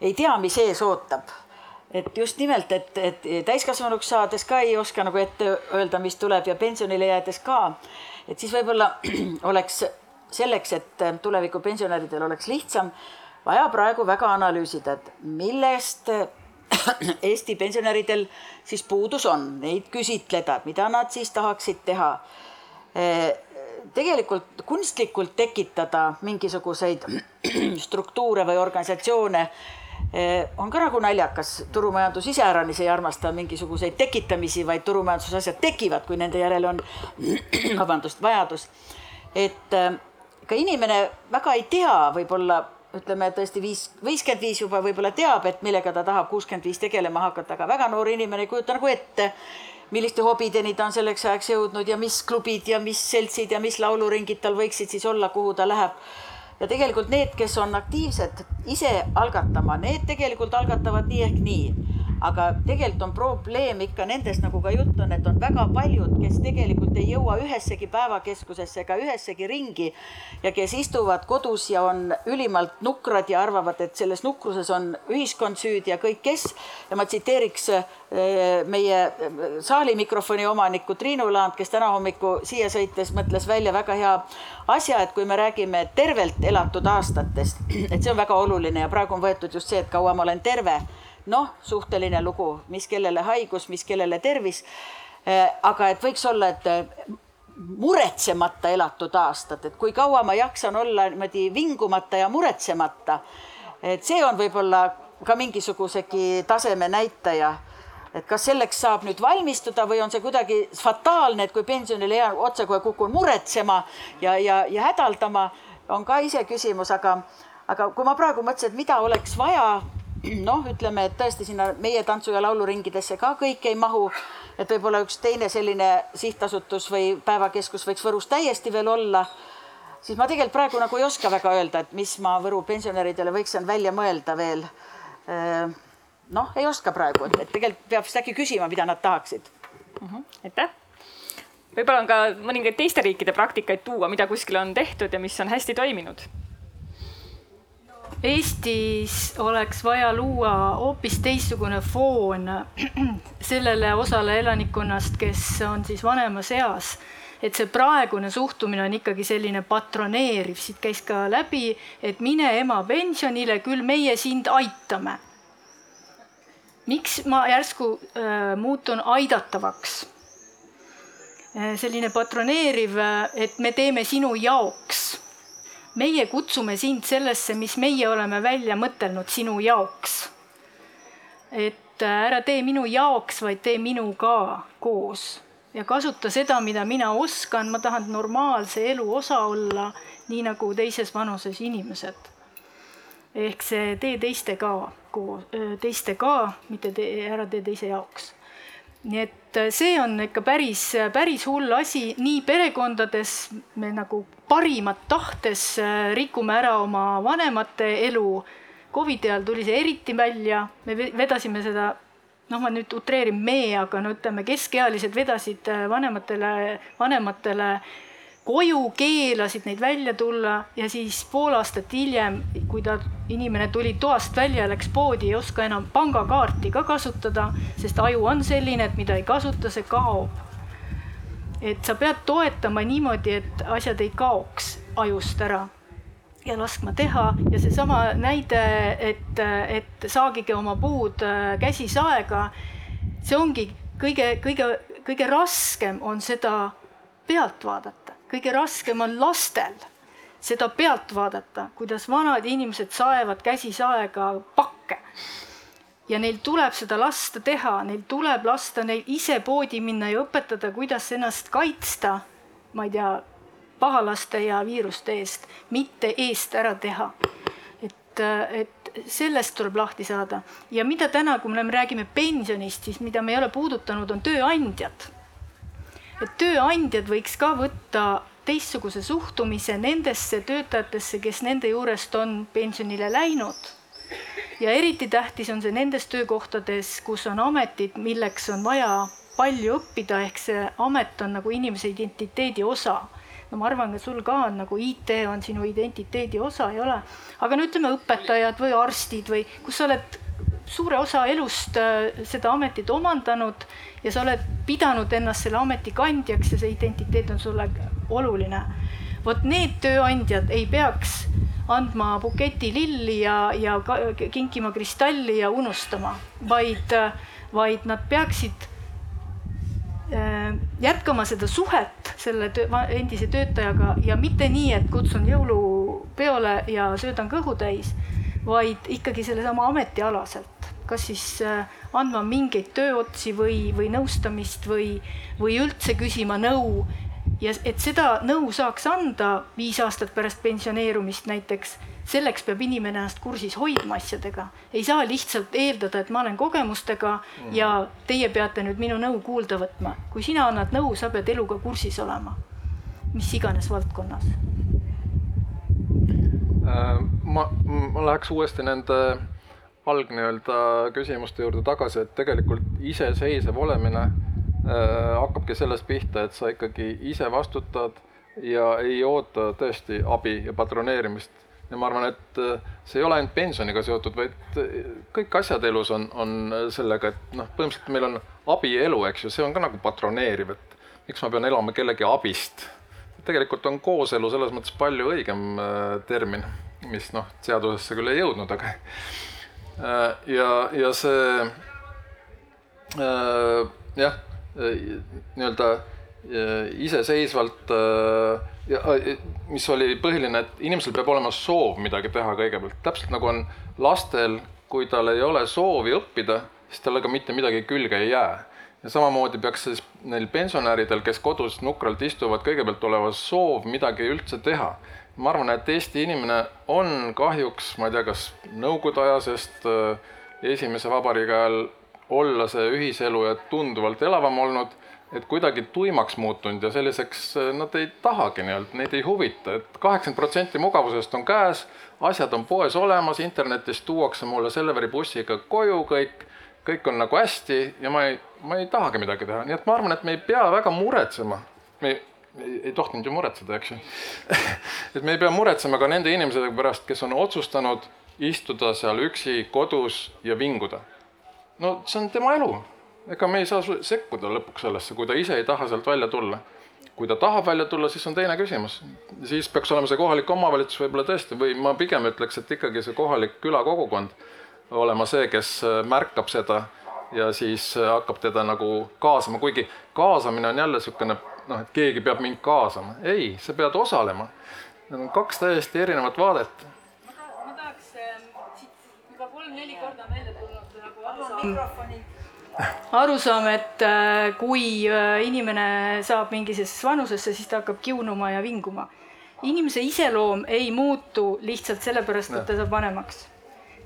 ei tea, mis ees ootab. Et just nimelt, et, et täiskasvanuks saades ka ei oska nagu ette öelda, mis tuleb ja pensionile jäädes ka. et siis võib-olla oleks selleks, et tuleviku pensionäridel oleks lihtsam, vaja praegu väga analüüsida, et millest Eesti pensionäridel siis puudus on, neid küsitleda, mida nad siis tahaksid teha tegelikult kunstlikult tekitada mingisuguseid struktuure või organisatsioone on ka nagu naljakas, turumajandus iseäranis ei armasta mingisuguseid tekitamisi, vaid turumajanduses asjad tekivad, kui nende järele on, vabandust, vajadus. et eh, ka inimene väga ei tea, võib-olla ütleme tõesti viis, viiskümmend viis juba võib-olla teab, et millega ta tahab kuuskümmend viis tegelema hakata, aga väga noor inimene ei kujuta nagu ette milliste hobideni ta on selleks ajaks jõudnud ja mis klubid ja mis seltsid ja mis lauluringid tal võiksid siis olla, kuhu ta läheb. Ja tegelikult need, kes on aktiivsed ise algatama, need tegelikult algatavad nii ehk nii aga tegelikult on probleem ikka nendes, nagu ka jutt on, et on väga paljud, kes tegelikult ei jõua ühessegi päevakeskusesse ega ühessegi ringi ja kes istuvad kodus ja on ülimalt nukrad ja arvavad, et selles nukruses on ühiskond süüdi ja kõik, kes. ja ma tsiteeriks eh, meie eh, saali mikrofoni omanikku Triinu Laand, kes täna hommiku siia sõites mõtles välja väga hea asja, et kui me räägime tervelt elatud aastatest, et see on väga oluline ja praegu on võetud just see, et kaua ma olen terve noh, suhteline lugu, mis kellele haigus, mis kellele tervis. Äh, aga et võiks olla, et äh, muretsemata elatud aastad, et kui kaua ma jaksan olla niimoodi vingumata ja muretsemata. et see on võib-olla ka mingisugusegi taseme näitaja et kas selleks saab nüüd valmistuda või on see kuidagi fataalne, et kui pensionile jään, otsekohe kukun muretsema ja, ja, ja hädaldama, on ka iseküsimus, aga, aga kui ma praegu mõtlesin, et mida oleks vaja noh, ütleme, et tõesti sinna meie tantsu- ja lauluringidesse ka kõik ei mahu. et võib-olla üks teine selline sihtasutus või päevakeskus võiks Võrus täiesti veel olla. siis ma tegelikult praegu nagu ei oska väga öelda, et mis ma Võru pensionäridele võiksin välja mõelda veel. noh, ei oska praegu, et tegelikult peab vist äkki küsima, mida nad tahaksid mm. -hmm. aitäh võib-olla on ka mõningaid teiste riikide praktikaid tuua, mida kuskil on tehtud ja mis on hästi toiminud Eestis oleks vaja luua hoopis teistsugune foon sellele osale elanikkonnast, kes on siis vanemas eas. et see praegune suhtumine on ikkagi selline patroneeriv, siit käis ka läbi, et mine ema pensionile, küll meie sind aitame. miks ma järsku äh, muutun aidatavaks? Äh, selline patroneeriv, et me teeme sinu jaoks meie kutsume sind sellesse, mis meie oleme välja mõtelnud sinu jaoks. et äh, ära tee minu jaoks, vaid tee minuga koos ja kasuta seda, mida mina oskan, ma tahan normaalse elu osa olla, nii nagu teises vanuses inimesed. ehk see tee teistega koos, teistega, mitte tee, ära tee teise jaoks nii et äh, see on ikka päris, päris hull asi, nii perekondades me nagu parimat tahtes äh, rikume ära oma vanemate elu. Covidi ajal tuli see eriti välja, me vedasime seda, noh, ma nüüd utreerin me, aga no ütleme, keskealised vedasid äh, vanematele, vanematele koju, keelasid neid välja tulla ja siis pool aastat hiljem, kui ta, inimene tuli toast välja ja läks poodi, ei oska enam pangakaarti ka kasutada, sest aju on selline, et mida ei kasuta, see kaob. et sa pead toetama niimoodi, et asjad ei kaoks ajust ära ja laskma teha ja seesama näide, et, et saagige oma puud äh, käsisaega. see ongi kõige, kõige, kõige raskem on seda pealt vaadata kõige raskem on lastel seda pealt vaadata, kuidas vanad inimesed saevad käsisaega pakke. ja neil tuleb seda lasta teha, neil tuleb lasta neil ise poodi minna ja õpetada, kuidas ennast kaitsta, ma ei tea, pahalaste ja viiruste eest, mitte eest ära teha. et, et sellest tuleb lahti saada ja mida täna, kui me räägime pensionist, siis mida me ei ole puudutanud, on tööandjad et tööandjad võiks ka võtta teistsuguse suhtumise nendesse töötajatesse, kes nende juurest on pensionile läinud. ja eriti tähtis on see nendes töökohtades, kus on ametid, milleks on vaja palju õppida, ehk see amet on nagu inimese identiteedi osa. no ma arvan, et sul ka on nagu IT on sinu identiteedi osa, ei ole. aga no ütleme, õpetajad või arstid või kus sa oled suure osa elust äh, seda ametit omandanud ja sa oled pidanud ennast selle ameti kandjaks ja see identiteet on sulle oluline. vot need tööandjad ei peaks andma buketi lilli ja, ja kinkima kristalli ja unustama, vaid, vaid nad peaksid äh, jätkama seda suhet selle töö, endise töötajaga ja mitte nii, et kutsun jõulupeole ja söödan kõhu täis, vaid ikkagi sellesama ametialaselt kas siis äh, andma mingeid tööotsi või, või nõustamist või, või üldse küsima nõu ja et seda nõu saaks anda viis aastat pärast pensioneerumist näiteks, selleks peab inimene ennast kursis hoidma asjadega. ei saa lihtsalt eeldada, et ma olen kogemustega mm. ja teie peate nüüd minu nõu kuulda võtma. kui sina annad nõu, sa pead eluga kursis olema, mis iganes valdkonnas. Ma, ma läheks uuesti nende alg nii-öelda küsimuste juurde tagasi, et tegelikult iseseisev olemine Äh, hakkabki sellest pihta, et sa ikkagi ise vastutad ja ei oota tõesti abi ja patroneerimist. ja ma arvan, et äh, see ei ole ainult pensioniga seotud, vaid äh, kõik asjad elus on, on sellega, et noh, põhimõtteliselt meil on abielu, eks ju, see on ka nagu patroneeriv, et miks ma pean elama kellegi abist. Tegelikult on kooselu selles mõttes palju õigem termin, mis noh, seadusesse küll ei jõudnud, aga ja, ja see jah Äh, nii-öelda äh, iseseisvalt äh, mis oli põhiline, et inimesel peab olema soov midagi teha kõigepealt, täpselt nagu on lastel, kui tal ei ole soovi õppida, siis talle ka mitte midagi külge ei jää. Ja samamoodi peaks siis neil pensionäridel, kes kodus nukralt istuvad, kõigepealt olema soov midagi üldse teha. ma arvan, et Eesti inimene on kahjuks, ma ei tea, kas nõukogude aja, sest esimese vabariigi ajal olla see ühiselu ja tunduvalt elavam olnud, et kuidagi tuimaks muutunud ja selliseks äh, nad ei tahagi nii-öelda, neid ei huvita, et kaheksakümmend protsenti mugavusest on käes, asjad on poes olemas, internetist tuuakse mulle Selveri bussiga koju kõik, kõik on nagu hästi ja ma ei, ma ei tahagi midagi teha, nii et ma arvan, et me ei pea väga muretsema. me ei, ei, ei tohtinud ju muretseda, eks ju et me ei pea muretsema ka nende inimeste pärast, kes on otsustanud istuda seal üksi kodus ja vinguda no see on tema elu. ega me ei saa sekkuda lõpuks sellesse, kui ta ise ei taha sealt välja tulla. kui ta tahab välja tulla, siis on teine küsimus. siis peaks olema see kohalik omavalitsus võib-olla tõesti või ma pigem ütleks, et ikkagi see kohalik külakogukond olema see, kes äh, märkab seda ja siis äh, hakkab teda nagu kaasama, kuigi kaasamine on jälle niisugune noh, et keegi peab mind kaasama. ei, sa pead osalema. Need on kaks täiesti erinevat vaadet. ma tahaks äh, siit juba kolm-neli korda meelde tulla mikrofoni arusaam, et äh, kui inimene saab mingisugusesse vanusesse, siis ta hakkab kiunuma ja vinguma. inimese iseloom ei muutu lihtsalt sellepärast, et ta saab vanemaks.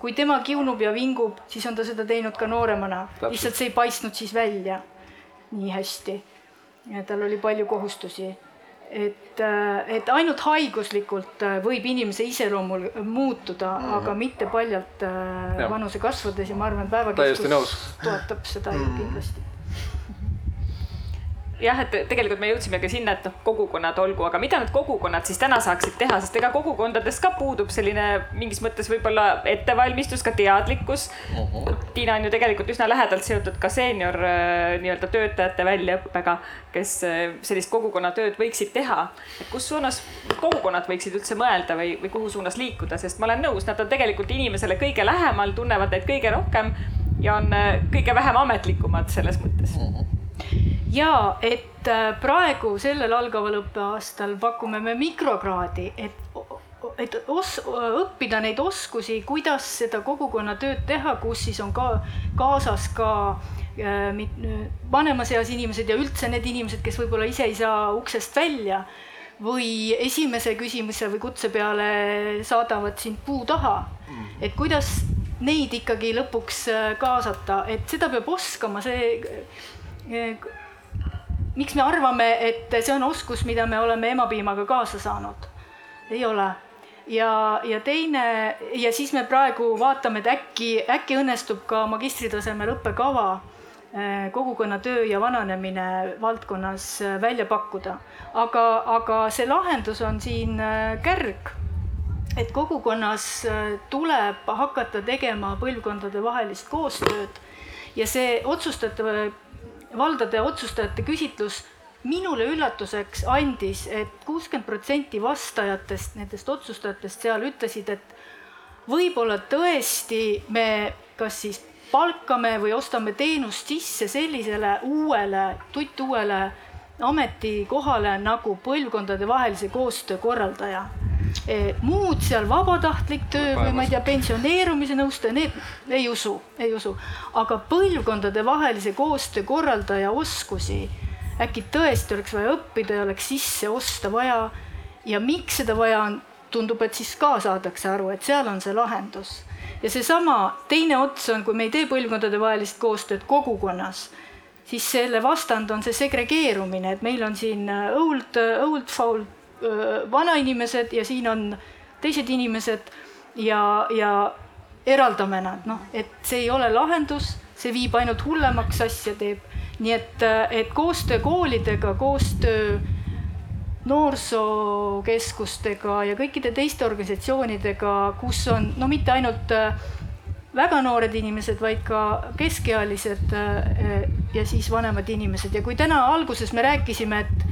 Kui tema kiunub ja vingub, siis on ta seda teinud ka nooremana, lihtsalt see ei paistnud siis välja nii hästi. tal oli palju kohustusi et, äh, et ainult haiguslikult äh, võib inimese iseloomul muutuda mm, -hmm. aga mitte paljalt äh, ja. vanuse kasvades ja ma arvan, päevakeskus toetab seda mm -hmm. kindlasti jah, et tegelikult me jõudsimegi sinna, et noh, kogukonnad olgu, aga mida need kogukonnad siis täna saaksid teha, sest ega kogukondades ka puudub selline mingis mõttes võib-olla ettevalmistus, ka teadlikkus uh. -huh. Tiina on ju tegelikult üsna lähedalt seotud ka seenior äh, nii-öelda töötajate väljaõppega, kes äh, sellist kogukonnatööd võiksid teha. et kus suunas kogukonnad võiksid üldse mõelda või, või kuhu suunas liikuda, sest ma olen nõus, nad on tegelikult inimesele kõige lähemal, tunnevad neid kõige rohkem ja on äh, kõige vähem ametlikumad selles mõttes uh. -huh ja et äh, praegu sellel algaval õppeaastal pakume me mikrokraadi, et et os-, õppida neid oskusi, kuidas seda kogukonnatööd teha, kus siis on ka kaasas ka äh, vanemas eas inimesed ja üldse need inimesed, kes võib-olla ise ei saa uksest välja või esimese küsimuse või kutse peale saadavad sind puu taha. Mm. et kuidas neid ikkagi lõpuks äh, kaasata, et seda peab oskama, see miks me arvame, et see on oskus, mida me oleme emapiimaga kaasa saanud? ei ole. ja, ja teine ja siis me praegu vaatame, et äkki, äkki õnnestub ka magistritasemel õppekava äh, kogukonnatöö ja vananemine valdkonnas äh, välja pakkuda. aga, aga see lahendus on siin äh, kärg et kogukonnas tuleb hakata tegema põlvkondadevahelist koostööd ja see otsustajate, valdade otsustajate küsitlus minule üllatuseks andis et, et kuuskümmend protsenti vastajatest, nendest otsustajatest seal ütlesid, et võib-olla tõesti me kas siis palkame või ostame teenust sisse sellisele uuele, tuttuuele ametikohale nagu põlvkondadevahelise koostöö korraldaja. Muud seal vabatahtlik töö või ma ei tea, pensioneerumise nõustaja, need ei usu, ei usu, aga põlvkondadevahelise koostöö korraldaja oskusi äkki tõesti oleks vaja õppida ja oleks sisse osta vaja. ja miks seda vaja on, tundub, et siis ka saadakse aru, et seal on see lahendus. Ja seesama teine ots on, kui me ei tee põlvkondadevahelist koostööd kogukonnas, siis selle vastand on see segregeerumine, et meil on siin old, äh, old foul äh, vanainimesed ja siin on teised inimesed ja, ja eraldame nad, noh, et see ei ole lahendus, see viib ainult hullemaks asja teeb. nii et, et koostöö koolidega, koostöö noorsookeskustega ja kõikide teiste organisatsioonidega, kus on no mitte ainult äh, väga noored inimesed, vaid ka keskealised äh, ja siis vanemad inimesed ja kui täna alguses me rääkisime, et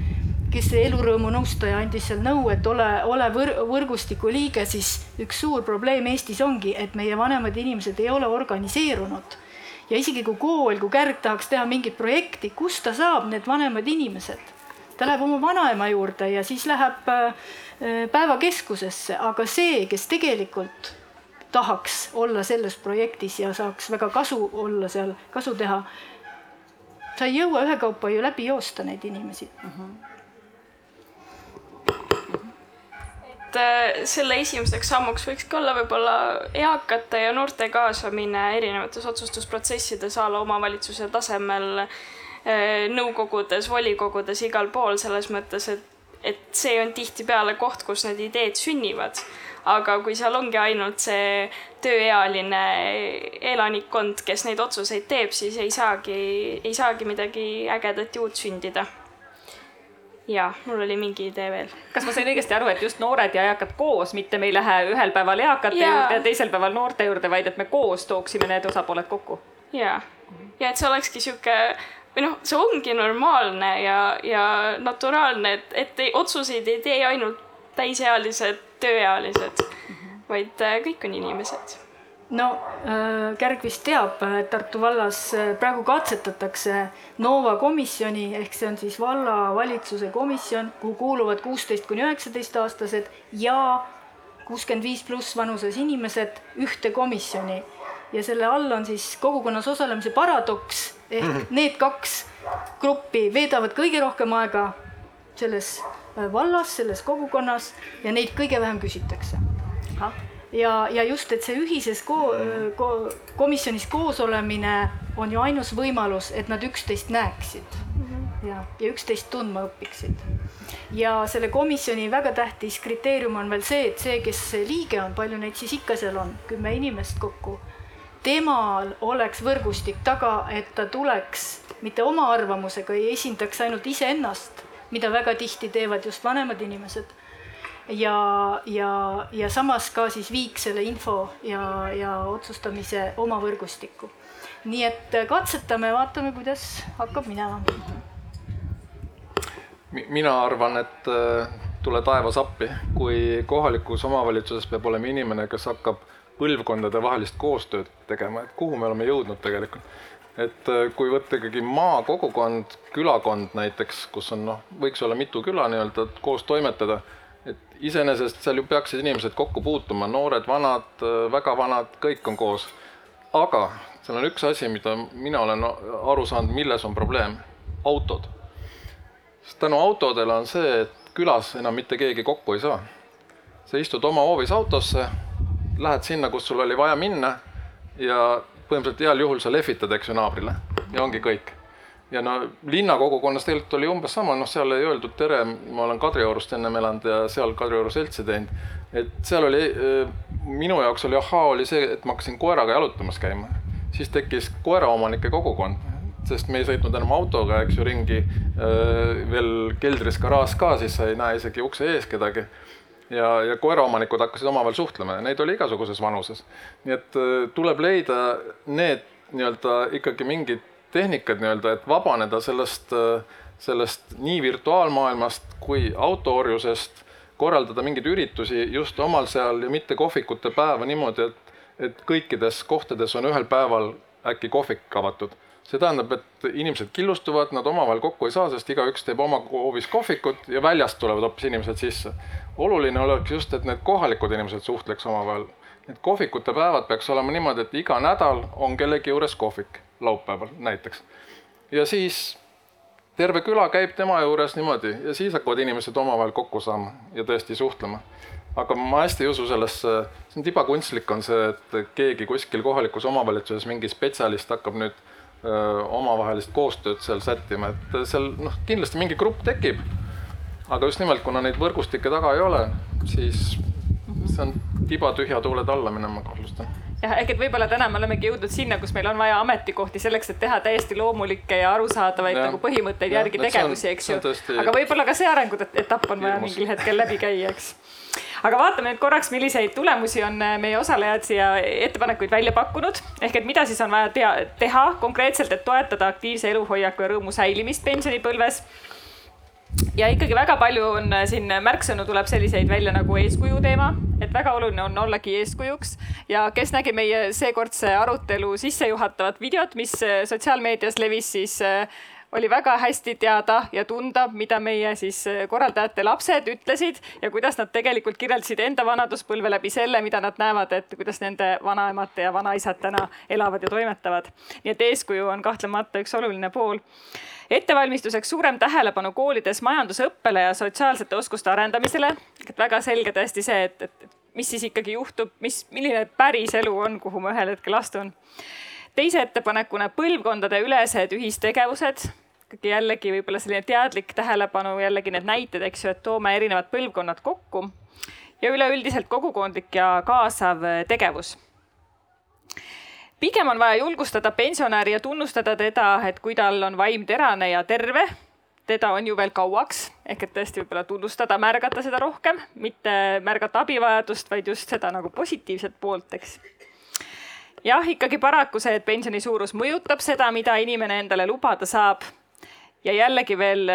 kes elurõõmu nõustaja andis seal nõu, et ole, ole võr võrgustiku liige, siis üks suur probleem Eestis ongi, et meie vanemad inimesed ei ole organiseerunud. ja isegi kui kool, kui kärg tahaks teha mingit projekti, kust ta saab need vanemad inimesed ta läheb oma vanaema juurde ja siis läheb äh, päevakeskusesse, aga see, kes tegelikult tahaks olla selles projektis ja saaks väga kasu olla seal, kasu teha. sa ei jõua ühekaupa ju läbi joosta neid inimesi uh. -huh et äh, selle esimeseks sammuks võikski olla võib-olla eakate ja noorte kaasamine erinevates otsustusprotsessides a la omavalitsuse tasemel Äh, nõukogudes, volikogudes, igal pool selles mõttes, et, et see on tihtipeale koht, kus need ideed sünnivad. aga kui seal ongi ainult see tööealine elanikkond, kes neid otsuseid teeb, siis ei saagi, ei saagi midagi ägedat ja uut sündida ja mul oli mingi idee veel. kas ma sain õigesti aru, et just noored ja eakad koos, mitte me ei lähe ühel päeval eakate ja. juurde ja teisel päeval noorte juurde, vaid et me koos tooksime need osapooled kokku? ja, ja et see olekski sihuke või noh, see ongi normaalne ja, ja naturaalne, et, et ei, otsuseid ei tee ainult täisealised, tööealised -hmm. vaid äh, kõik on inimesed. No äh, Kärg vist teab, et Tartu vallas äh, praegu katsetatakse Nova komisjoni ehk see on siis vallavalitsuse komisjon, kuhu kuuluvad kuusteist kuni üheksateist aastased ja kuuskümmend viis pluss vanuses inimesed ühte komisjoni ja selle all on siis kogukonnas osalemise paradoks ehk mm -hmm. need kaks gruppi veedavad kõige rohkem aega selles äh, vallas, selles kogukonnas ja neid kõige vähem küsitakse. Ja, ja just, et see ühises ko äh, ko komisjonis koos olemine on ju ainus võimalus, et nad üksteist näeksid mm -hmm. ja, ja üksteist tundma õpiksid. ja selle komisjoni väga tähtis kriteerium on veel see, et see, kes liige on, palju neid siis ikka seal on, kümme inimest kokku temal oleks võrgustik taga, et ta tuleks mitte oma arvamusega, ei esindaks ainult iseennast, mida väga tihti teevad just vanemad inimesed. Ja, ja, ja samas ka siis viiks selle info ja, ja otsustamise oma võrgustikku. nii et katsetame, vaatame, kuidas hakkab minema. mina arvan, et äh, tule taevas appi, kui kohalikus omavalitsuses peab olema inimene, kes hakkab põlvkondade vahelist koostööd tegema, et kuhu me oleme jõudnud tegelikult. et äh, kui võtta ikkagi maakogukond, külakond näiteks, kus on noh, võiks olla mitu küla nii-öelda koos toimetada, et iseenesest seal ju peaksid inimesed kokku puutuma, noored, vanad, väga vanad, kõik on koos. aga seal on üks asi, mida mina olen aru saanud, milles on probleem, autod. sest tänu autodele on see, et külas enam mitte keegi kokku ei saa. sa istud oma hoovis autosse lähed sinna, kus sul oli vaja minna ja põhimõtteliselt heal juhul sa lehvitad, eks ju, naabrile ja ongi kõik. Ja no linnakogukonnas tegelikult oli umbes sama, noh, seal ei öeldud tere, ma olen Kadriorust ennem elanud ja seal Kadrioru seltsi teinud. et seal oli, minu jaoks oli ahhaa, oli see, et ma hakkasin koeraga jalutamas käima, siis tekkis koeraomanike kogukond sest me ei sõitnud enam autoga, eks ju, ringi. veel keldris garaaž ka, siis sa ei näe isegi ukse ees kedagi ja, ja koeraomanikud hakkasid omavahel suhtlema ja neid oli igasuguses vanuses. nii et tuleb leida need nii-öelda ikkagi mingid tehnikad nii-öelda, et vabaneda sellest, sellest nii virtuaalmaailmast kui autoorjusest, korraldada mingeid üritusi just omal seal ja mitte kohvikute päeva niimoodi, et, et kõikides kohtades on ühel päeval äkki kohvik avatud see tähendab, et inimesed killustuvad, nad omavahel kokku ei saa, sest igaüks teeb oma hoovis kohvikut ja väljast tulevad hoopis inimesed sisse. oluline oleks just, et need kohalikud inimesed suhtleks omavahel. Need kohvikute päevad peaks olema niimoodi, et iga nädal on kellegi juures kohvik, laupäeval näiteks. ja siis terve küla käib tema juures niimoodi ja siis hakkavad inimesed omavahel kokku saama ja tõesti suhtlema. aga ma hästi ei usu sellesse, see on tibakunstlik, on see, et keegi kuskil kohalikus omavalitsuses, mingi spetsialist hakkab nüüd omavahelist koostööd seal sättima, et seal noh, kindlasti mingi grupp tekib. aga just nimelt, kuna neid võrgustikke taga ei ole, siis see on tibatühja tuule alla minema, kahtlustan jah, ehk et võib-olla täna me olemegi jõudnud sinna, kus meil on vaja ametikohti selleks, et teha täiesti loomulikke ja arusaadavaid ja, nagu põhimõtteid ja, järgi tegevusi, eks ju. aga võib-olla ka see arenguetapp on vaja mingil hetkel läbi käia, eks aga vaatame nüüd korraks, milliseid tulemusi on äh, meie osalejad siia ettepanekuid välja pakkunud. ehk et mida siis on vaja tea, teha konkreetselt, et toetada aktiivse eluhoiaku ja rõõmu säilimist pensionipõlves ja ikkagi väga palju on äh, siin märksõnu tuleb selliseid välja nagu eeskuju teema, et väga oluline on ollagi eeskujuks ja kes nägi meie seekordse arutelu sissejuhatavat videot, mis äh, sotsiaalmeedias levis, siis oli väga hästi teada ja tunda, mida meie siis äh, korraldajate lapsed ütlesid ja kuidas nad tegelikult kirjeldasid enda vanaduspõlve läbi selle, mida nad näevad, et kuidas nende vanaemad ja vanaisad täna elavad ja toimetavad. nii et eeskuju on kahtlemata üks oluline pool ettevalmistuseks suurem tähelepanu koolides majandusõppele ja sotsiaalsete oskuste arendamisele. et väga selge tõesti see, et, et mis siis ikkagi juhtub, mis, milline päris elu on, kuhu ma ühel hetkel astun teise ettepanekuna põlvkondadeülesed ühistegevused, ikkagi jällegi võib-olla selline teadlik tähelepanu, jällegi need näited, eks ju, et toome erinevad põlvkonnad kokku ja üleüldiselt kogukondlik ja kaasav tegevus. Pigem on vaja julgustada pensionäri ja tunnustada teda, et kui tal on vaim terane ja terve, teda on ju veel kauaks, ehk et tõesti võib-olla tunnustada, märgata seda rohkem, mitte märgata abivajadust, vaid just seda nagu positiivset poolt, eks jah, ikkagi paraku see, et pensioni suurus mõjutab seda, mida inimene endale lubada saab. ja jällegi veel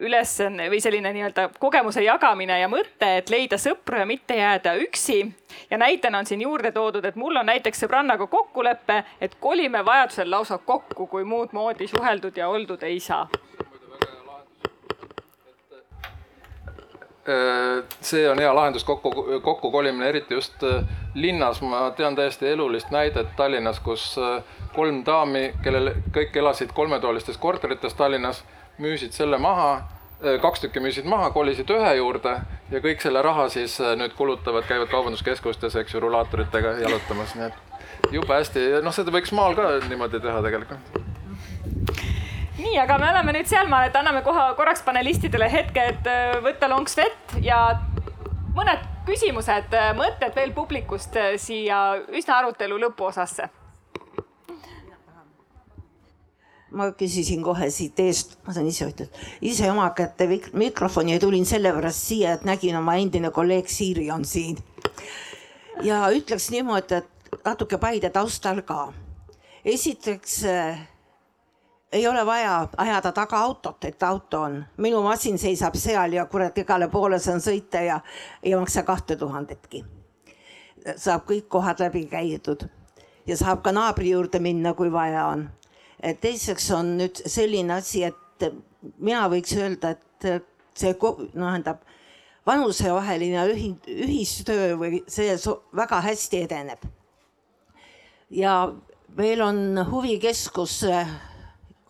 ülesanne või selline nii-öelda kogemuse jagamine ja mõte, et leida sõpru ja mitte jääda üksi. ja näitena on siin juurde toodud, et mul on näiteks sõbrannaga kokkulepe, et kolime vajadusel lausa kokku, kui muud moodi suheldud ja oldud ei saa Äh, see on hea lahendus kokku, kokkukolimine, eriti just äh, linnas. ma tean täiesti elulist näidet Tallinnas, kus äh, kolm daami, kellel kõik elasid kolmetoalistes korterites Tallinnas, müüsid selle maha, kaks tükki müüsid maha, kolisid ühe juurde ja kõik selle raha siis nüüd kulutavad, käivad kaubanduskeskustes, eks ju, rullaatoritega jalutamas, nii et jube hästi, noh, seda võiks maal ka niimoodi teha tegelikult. Nii, aga me oleme nüüd sealmaal, et anname kohe korraks panelistidele hetke, et äh, võtta lonks vett ja mõned küsimused, äh, mõtted veel publikust äh, siia üsna arutelu lõpuosasse. Ma küsisin kohe siit eest, ma saan ise ütelda, ise oma kätte mikrofoni ja tulin sellepärast siia, et nägin oma endine kolleeg Siiri on siin. ja ütleks niimoodi, et natuke Paide taustal ka. esiteks ei ole vaja ajada taga autot, et auto on. minu masin seisab seal ja kurat, igale poole saan sõita ja ei maksa kahte tuhandetki. saab kõik kohad läbi käidud ja saab ka naabri juurde minna, kui vaja on. Teiseks on nüüd selline asi, et mina võiks öelda, et see noh, tähendab vanusevaheline ühi-, ühistöö või see väga hästi edeneb. ja veel on huvikeskus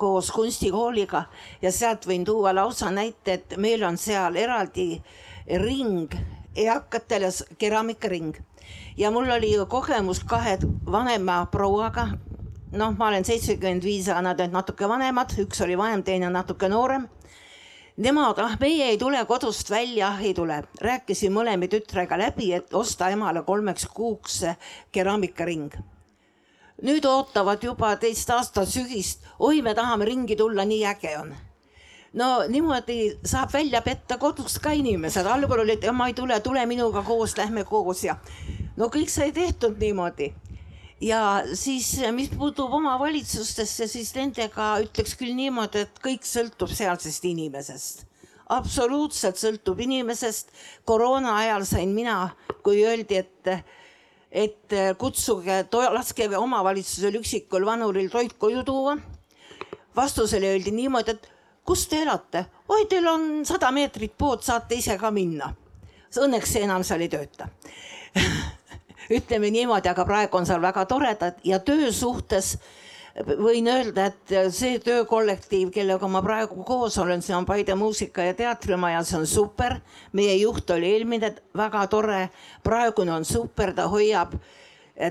koos kunstikooliga ja sealt võin tuua lausa näite, et meil on seal eraldi ring eakatele keraamikaring ja mul oli kogemus kahe vanema prouaga. Noh, ma olen seitsekümmend viis, aga nad olid natuke vanemad, üks oli vanem, teine natuke noorem. Nemad, ah meie ei tule kodust välja, ei tule, rääkisin mõlema tütrega läbi, et osta emale kolmeks kuuks keraamikaring nüüd ootavad juba teist aastat sügist, oi, me tahame ringi tulla, nii äge on. No niimoodi saab välja petta kodus ka inimesed, algul olid, ma ei tule, tule minuga koos, lähme koos. Ja no kõik sai tehtud niimoodi. Ja siis, mis puutub omavalitsustesse, siis nendega ütleks küll niimoodi, et kõik sõltub sealsest inimesest absoluutselt sõltub inimesest. koroona ajal sain mina, kui öeldi, et, et kutsuge, laske omavalitsusel üksikul vanuril toit koju tuua. vastusele öeldi niimoodi, et kus te elate? oi, teil on sada meetrit pood, saate ise ka minna. Õnneks see enam seal ei tööta ütleme niimoodi, aga praegu on seal väga toredad ja töö suhtes võin öelda, et see töökollektiiv, kellega ma praegu koos olen, see on Paide Muusika- ja Teatrimaja, see on super. meie juht oli eelmine, väga tore, praegune on super, ta hoiab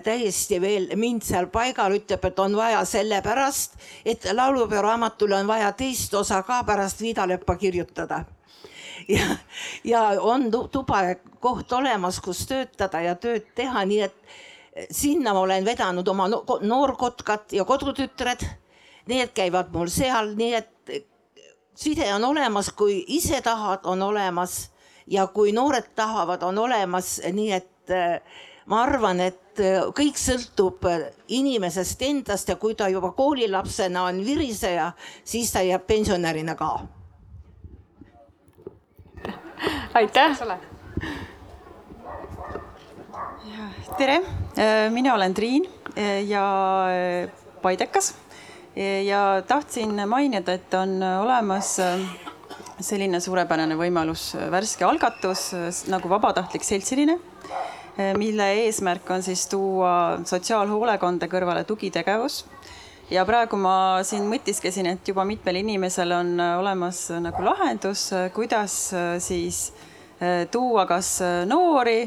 täiesti veel mind seal paigal, ütleb, et on vaja sellepärast, et laulupeo raamatule on vaja teist osa ka pärast Viidaleppa kirjutada ja, ja on tuba koht olemas, kus töötada ja tööd teha, nii et sinna ma olen vedanud oma noorkotkad ja kodutütred. Need käivad mul seal, nii et side on olemas, kui ise tahad, on olemas ja kui noored tahavad, on olemas, nii et ma arvan, et kõik sõltub inimesest endast ja kui ta juba koolilapsena on viriseja, siis ta jääb pensionärina ka. Aitäh! Tere, mina olen Triin ja Paidekas. Ja tahtsin mainida, et on olemas selline suurepärane võimalus, värske algatus nagu vabatahtlik seltsiline, mille eesmärk on siis tuua sotsiaalhoolekande kõrvale tugitegevus. Ja praegu ma siin mõtisklesin, et juba mitmel inimesel on olemas nagu lahendus, kuidas siis tuua kas noori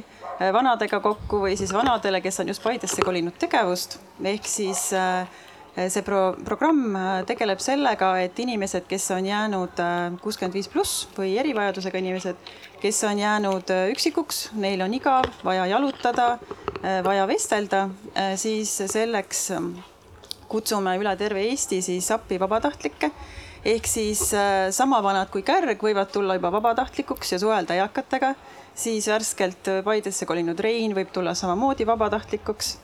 vanadega kokku või siis vanadele, kes on just Paidesse kolinud tegevust. ehk siis see pro programm tegeleb sellega, et inimesed, kes on jäänud kuuskümmend viis pluss või erivajadusega inimesed, kes on jäänud üksikuks, neil on igav, vaja jalutada, vaja vestelda, siis selleks kutsume üle terve Eesti siis appi vabatahtlikke ehk siis sama vanad kui Kärg võivad tulla juba vabatahtlikuks ja suhelda eakatega siis värskelt Paidesse kolinud Rein võib tulla samamoodi vabatahtlikuks.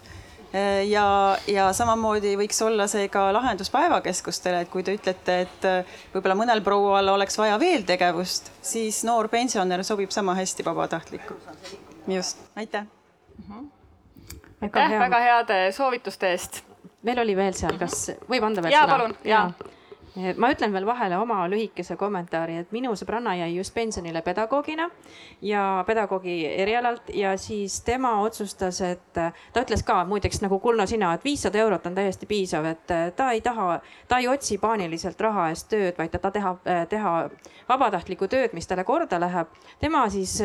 ja, ja samamoodi võiks olla see ka lahendus päevakeskustele, et kui te ütlete, et võib-olla mõnel proual oleks vaja veel tegevust, siis noor pensionär sobib sama hästi vabatahtlikku. just, aitäh mm. -hmm. aitäh väga heade soovituste eest. Meil oli veel seal, kas võib anda veel ja, sõna? palun, ja ma ütlen veel vahele oma lühikese kommentaari, et minu sõbranna jäi just pensionile pedagoogina ja pedagoogi erialalt ja siis tema otsustas, et ta ütles ka muideks nagu Kulno sina, et viissada eurot on täiesti piisav, et ta ei taha, ta ei otsi paaniliselt raha eest tööd, vaid ta tahab teha, teha vabatahtlikku tööd, mis talle korda läheb. tema siis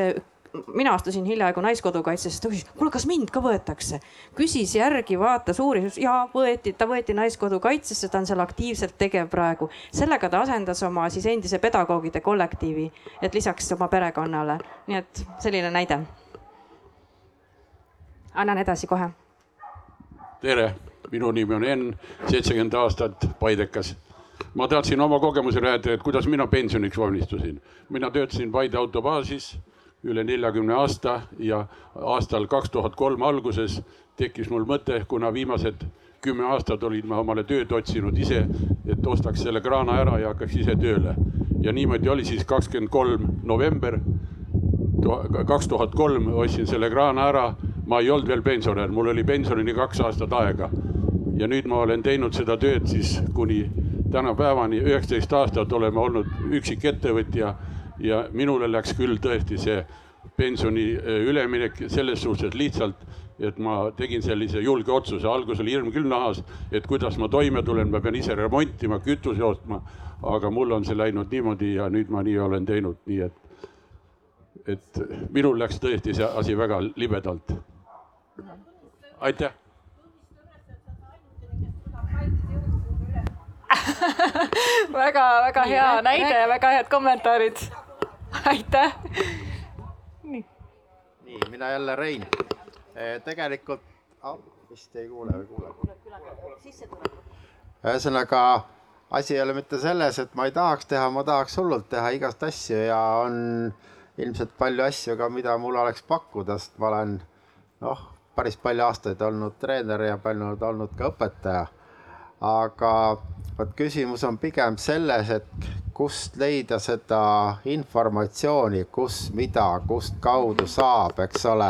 mina astusin hiljaaegu Naiskodukaitsesse, ta küsis, kuule, kas mind ka võetakse. küsis järgi, vaatas, uuris ja võeti, ta võeti Naiskodukaitsesse, ta on seal aktiivselt tegev praegu. sellega ta asendas oma siis endise pedagoogide kollektiivi, et lisaks oma perekonnale, nii et selline näide. annan edasi kohe. tere, minu nimi on Enn, seitsekümmend aastat Paidekas ma tahtsin oma kogemuse rääkida, et kuidas mina pensioniks valmistusin. mina töötasin Paide autobaasis üle neljakümne aasta ja aastal kaks tuhat kolm alguses tekkis mul mõte, kuna viimased kümme aastat olin ma omale tööd otsinud ise, et ostaks selle kraana ära ja hakkaks ise tööle. ja niimoodi oli siis kakskümmend kolm november kaks tuhat kolm ostsin selle kraana ära. ma ei olnud veel pensionär, mul oli pensionini kaks aastat aega. ja nüüd ma olen teinud seda tööd siis kuni tänapäevani, üheksateist aastat oleme olnud üksikettevõtja ja minule läks küll tõesti see pensioni üleminek selles suhtes lihtsalt, et ma tegin sellise julge otsuse, alguses oli hirm küll nahas, et kuidas ma toime tulen, ma pean ise remontima, kütuse ostma. aga mul on see läinud niimoodi ja nüüd ma nii olen teinud, nii et, et minul läks tõesti see asi väga libedalt. aitäh väga-väga hea näide ja väga head kommentaarid. Aitäh. nii, nii, mina jälle Rein. tegelikult oh,, vist ei kuule või kuuleb? ühesõnaga asi ei ole mitte selles, et ma ei tahaks teha, ma tahaks hullult teha igast asju ja on ilmselt palju asju ka, mida mul oleks pakkuda, sest ma olen noh, päris palju aastaid olnud treener ja palju olnud ka õpetaja. aga vot küsimus on pigem selles, et kust leida seda informatsiooni, kus, mida, kust kaudu saab, eks ole.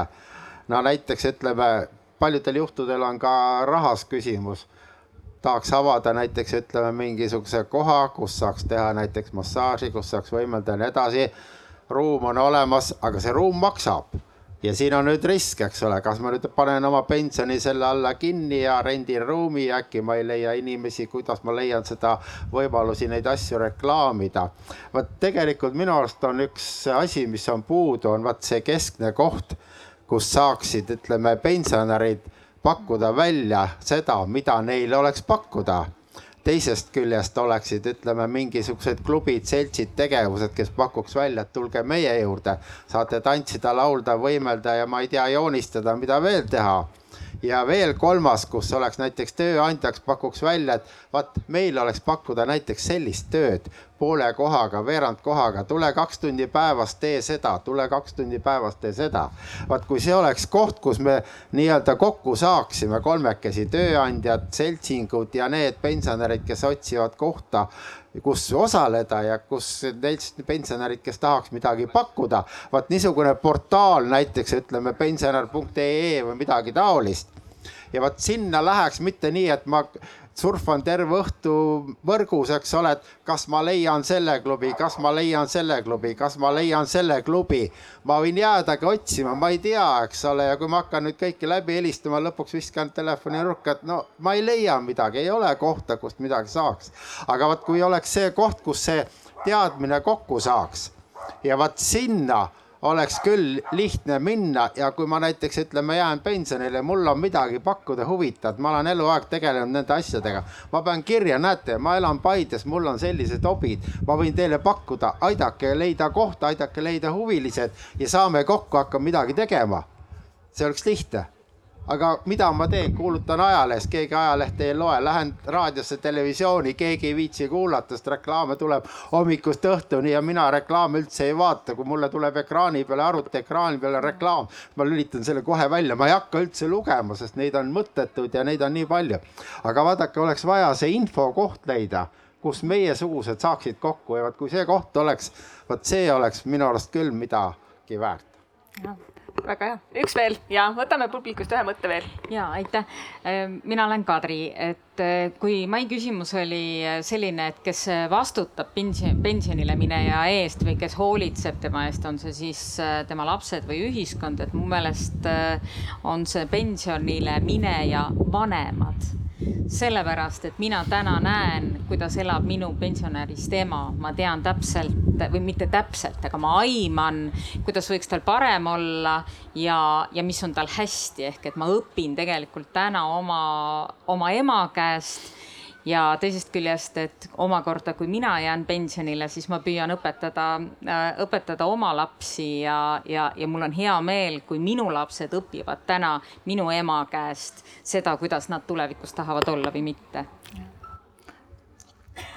no näiteks ütleme, paljudel juhtudel on ka rahas küsimus tahaks avada näiteks ütleme mingisuguse koha, kus saaks teha näiteks massaaži, kus saaks võimelda ja nii edasi. ruum on olemas, aga see ruum maksab ja siin on nüüd risk, eks ole, kas ma nüüd panen oma pensioni selle alla kinni ja rendin ruumi ja äkki ma ei leia inimesi, kuidas ma leian seda võimalusi neid asju reklaamida. vot tegelikult minu arust on üks asi, mis on puudu, on vot see keskne koht, kus saaksid, ütleme, pensionärid pakkuda välja seda, mida neil oleks pakkuda. Teisest küljest oleksid, ütleme, mingisugused klubid, seltsid, tegevused, kes pakuks välja, et tulge meie juurde, saate tantsida, laulda, võimelda ja ma ei tea, joonistada, mida veel teha. Ja veel kolmas, kus oleks näiteks tööandjaks pakuks välja, et vaat meil oleks pakkuda näiteks sellist tööd poole kohaga, veerand kohaga, tule kaks tundi päevas, tee seda, tule kaks tundi päevas, tee seda. vaat kui see oleks koht, kus me nii-öelda kokku saaksime kolmekesi, tööandjad, seltsingud ja need pensionärid, kes otsivad kohta kus osaleda ja kus neist pensionärid, kes tahaks midagi pakkuda. vaat niisugune portaal näiteks ütleme pensionär.ee või midagi taolist. ja vot sinna läheks mitte nii, et ma surfan terve õhtu võrgus, eks ole, et kas ma leian selle klubi, kas ma leian selle klubi, kas ma leian selle klubi. ma võin jäädagi otsima, ma ei tea, eks ole, ja kui ma hakkan nüüd kõiki läbi helistama, lõpuks viskan telefoni nurka, et no ma ei leia midagi, ei ole kohta, kust midagi saaks. aga vot kui oleks see koht, kus see teadmine kokku saaks ja vot sinna oleks küll lihtne minna ja kui ma näiteks ütleme, jään pensionile, mul on midagi pakkuda huvitavat, ma olen eluaeg tegelenud nende asjadega. ma pean kirja, näete, ma elan Paides, mul on sellised hobid, ma võin teile pakkuda, aidake leida kohta, aidake leida huvilised ja saame kokku, hakkame midagi tegema. see oleks lihtne aga mida ma teen, kuulutan ajalehes, keegi ajalehte ei loe, lähen raadiosse, televisiooni, keegi ei viitsi kuulata, sest reklaame tuleb hommikust õhtuni ja mina reklaame üldse ei vaata, kui mulle tuleb ekraani peale, arvutiekraani peale reklaam, ma lülitan selle kohe välja, ma ei hakka üldse lugema, sest neid on mõttetuid ja neid on nii palju. aga vaadake, oleks vaja see infokoht leida, kus meiesugused saaksid kokku. Ja vot kui see koht oleks, vot see oleks minu arust küll midagi väärt väga hea, üks veel. Ja võtame publikust ühe mõtte veel. ja aitäh, mina olen Kadri, et eh, kui mai küsimus oli selline, et kes vastutab pension, pensionile mineja eest või kes hoolitseb tema eest, on see siis eh, tema lapsed või ühiskond, et mu meelest eh, on see pensionile mineja vanemad sellepärast, et mina täna näen, kuidas elab minu pensionärist ema, ma tean täpselt või mitte täpselt, aga ma aiman, kuidas võiks tal parem olla ja, ja mis on tal hästi, ehk et ma õpin tegelikult täna oma, oma ema käest ja teisest küljest, et omakorda, kui mina jään pensionile, siis ma püüan õpetada, äh, õpetada oma lapsi ja, ja, ja mul on hea meel, kui minu lapsed õpivad täna minu ema käest seda, kuidas nad tulevikus tahavad olla või mitte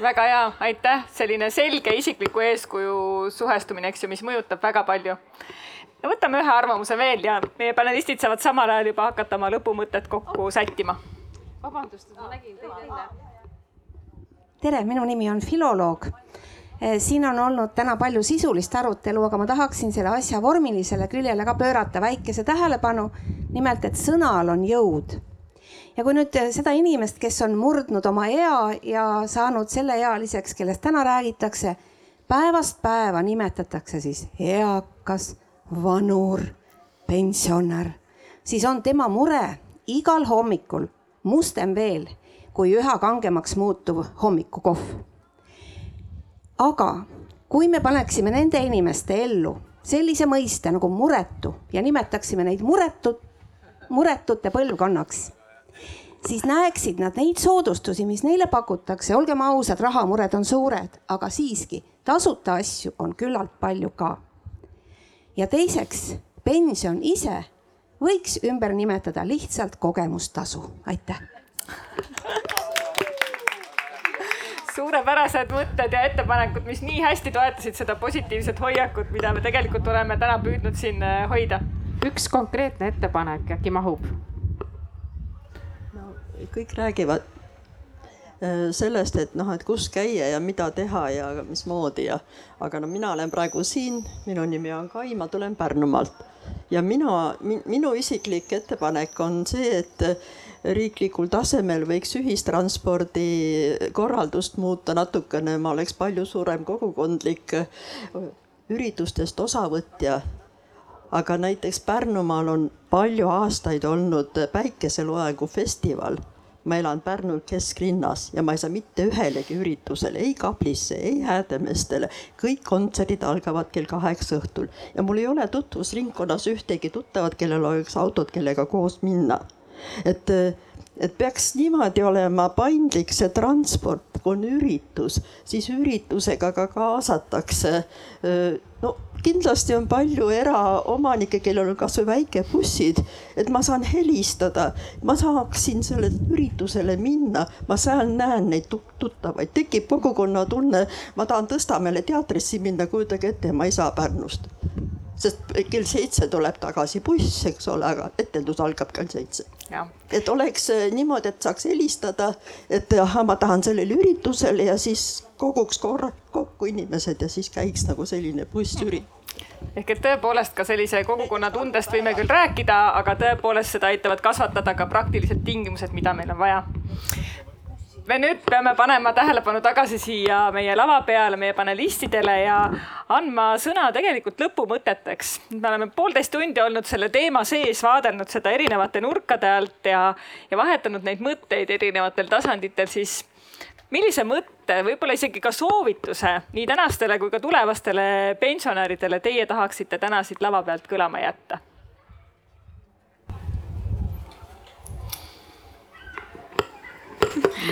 väga hea, aitäh, selline selge isikliku eeskuju suhestumine, eks ju, mis mõjutab väga palju. no võtame ühe arvamuse veel ja meie panelistid saavad samal ajal juba hakata oma lõpumõtet kokku sättima. vabandust, ma nägin teid enne tere, minu nimi on filoloog. Eh, siin on olnud täna palju sisulist arutelu, aga ma tahaksin selle asja vormilisele küljele ka pöörata väikese tähelepanu. nimelt, et sõnal on jõud. ja kui nüüd seda inimest, kes on murdnud oma ea ja saanud selleealiseks, kellest täna räägitakse, päevast päeva nimetatakse siis eakas, vanur, pensionär, siis on tema mure igal hommikul mustem veel kui üha kangemaks muutuv hommikukohv. aga kui me paneksime nende inimeste ellu sellise mõiste nagu muretu ja nimetaksime neid muretud, muretute põlvkonnaks, siis näeksid nad neid soodustusi, mis neile pakutakse, olgem ausad, rahamured on suured, aga siiski tasuta asju on küllalt palju ka. ja teiseks, pension ise võiks ümber nimetada lihtsalt kogemustasu, aitäh suurepärased mõtted ja ettepanekud, mis nii hästi toetasid seda positiivset hoiakut, mida me tegelikult oleme täna püüdnud siin äh, hoida. üks konkreetne ettepanek äkki mahub? no kõik räägivad äh, sellest, et noh, et kus käia ja mida teha ja mismoodi ja, aga no mina olen praegu siin, minu nimi on Kai, ma tulen Pärnumaalt ja mina, minu isiklik ettepanek on see, et riiklikul tasemel võiks ühistranspordi korraldust muuta natukene, ma oleks palju suurem kogukondlik üritustest osavõtja. aga näiteks Pärnumaal on palju aastaid olnud päikeseloengu festival. Ma elan Pärnu kesklinnas ja ma ei saa mitte ühelegi üritusele, ei Kaplisse, ei Häädemeestele, kõik kontserdid algavad kell kaheksa õhtul ja mul ei ole tutvusringkonnas ühtegi tuttavat, kellel oleks autot, kellega koos minna et, et peaks niimoodi olema paindlik see transport, kui on üritus, siis üritusega ka kaasatakse. no kindlasti on palju eraomanikke, kellel on kasvõi väikebussid, et ma saan helistada, ma saaksin sellele üritusele minna, ma seal näen neid tuttavaid, tekib kogukonnatunne. ma tahan Tõstamäele teatrisse minna, kujutage ette, ma ei saa Pärnust sest kell seitse tuleb tagasi buss, eks ole, aga etendus algab kell seitse. et oleks äh, niimoodi, et saaks helistada, et ahah, ma tahan sellele üritusele ja siis koguks korra kokku inimesed ja siis käiks nagu selline bussüritus ehk et tõepoolest ka sellise kogukonna tundest võime küll rääkida, aga tõepoolest seda aitavad kasvatada ka praktilised tingimused, mida meil on vaja me nüüd peame panema tähelepanu tagasi siia meie lava peale, meie panelistidele ja andma sõna tegelikult lõpumõteteks. me oleme poolteist tundi olnud selle teema sees, vaadelnud seda erinevate nurkade alt ja, ja vahetanud neid mõtteid erinevatel tasanditel, siis millise mõtte, võib-olla isegi ka soovituse nii tänastele kui ka tulevastele pensionäridele teie tahaksite täna siit lava pealt kõlama jätta?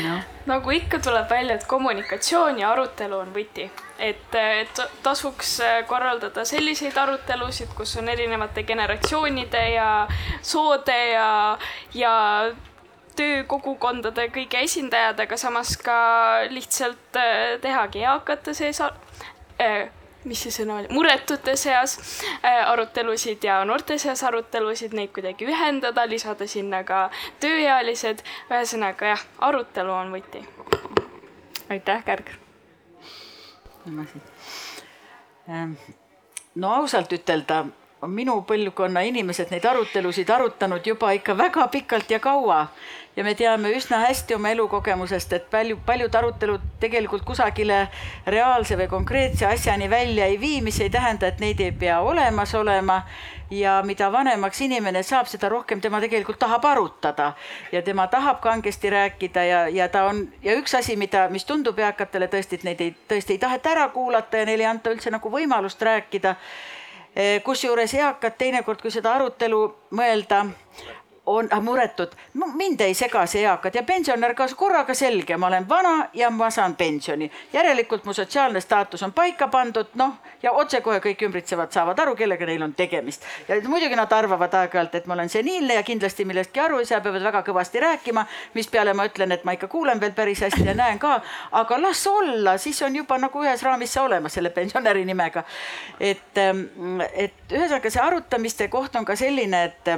No.. nagu ikka tuleb välja, et kommunikatsioon ja arutelu on võti, et, et tasuks korraldada selliseid arutelusid, kus on erinevate generatsioonide ja soode ja, ja töökogukondade kõigi esindajad, aga samas ka lihtsalt äh, tehagi eakate sees äh, mis see sõna oli, muretute seas äh, arutelusid ja noorte seas arutelusid, neid kuidagi ühendada, lisada sinna ka tööealised. ühesõnaga jah, arutelu on võti. aitäh, Kärg. Ähm, no ausalt ütelda, on minu põlvkonna inimesed neid arutelusid arutanud juba ikka väga pikalt ja kaua ja me teame üsna hästi oma elukogemusest, et palju, paljud arutelud tegelikult kusagile reaalse või konkreetse asjani välja ei vii, mis ei tähenda, et neid ei pea olemas olema. ja mida vanemaks inimene saab, seda rohkem tema tegelikult tahab arutada ja tema tahab kangesti rääkida ja, ja ta on ja üks asi, mida, mis tundub eakatele tõesti, et neid ei, tõesti ei taheta ära kuulata ja neile ei anta üldse nagu võimalust rääkida kusjuures eakad teinekord, kui seda arutelu mõelda, on ah, muretud, mind ei sega see eakad ja pensionär ka korraga selge, ma olen vana ja ma saan pensioni. järelikult mu sotsiaalne staatus on paika pandud, noh ja otsekohe kõik ümbritsevad saavad aru, kellega neil on tegemist. ja muidugi nad arvavad aeg-ajalt, et ma olen seniilne ja kindlasti millestki aru ei saa, peavad väga kõvasti rääkima, mispeale ma ütlen, et ma ikka kuulen veel päris hästi ja näen ka, aga las olla, siis on juba nagu ühes raamis sa olemas selle pensionäri nimega. et, et ühesõnaga see arutamiste koht on ka selline, et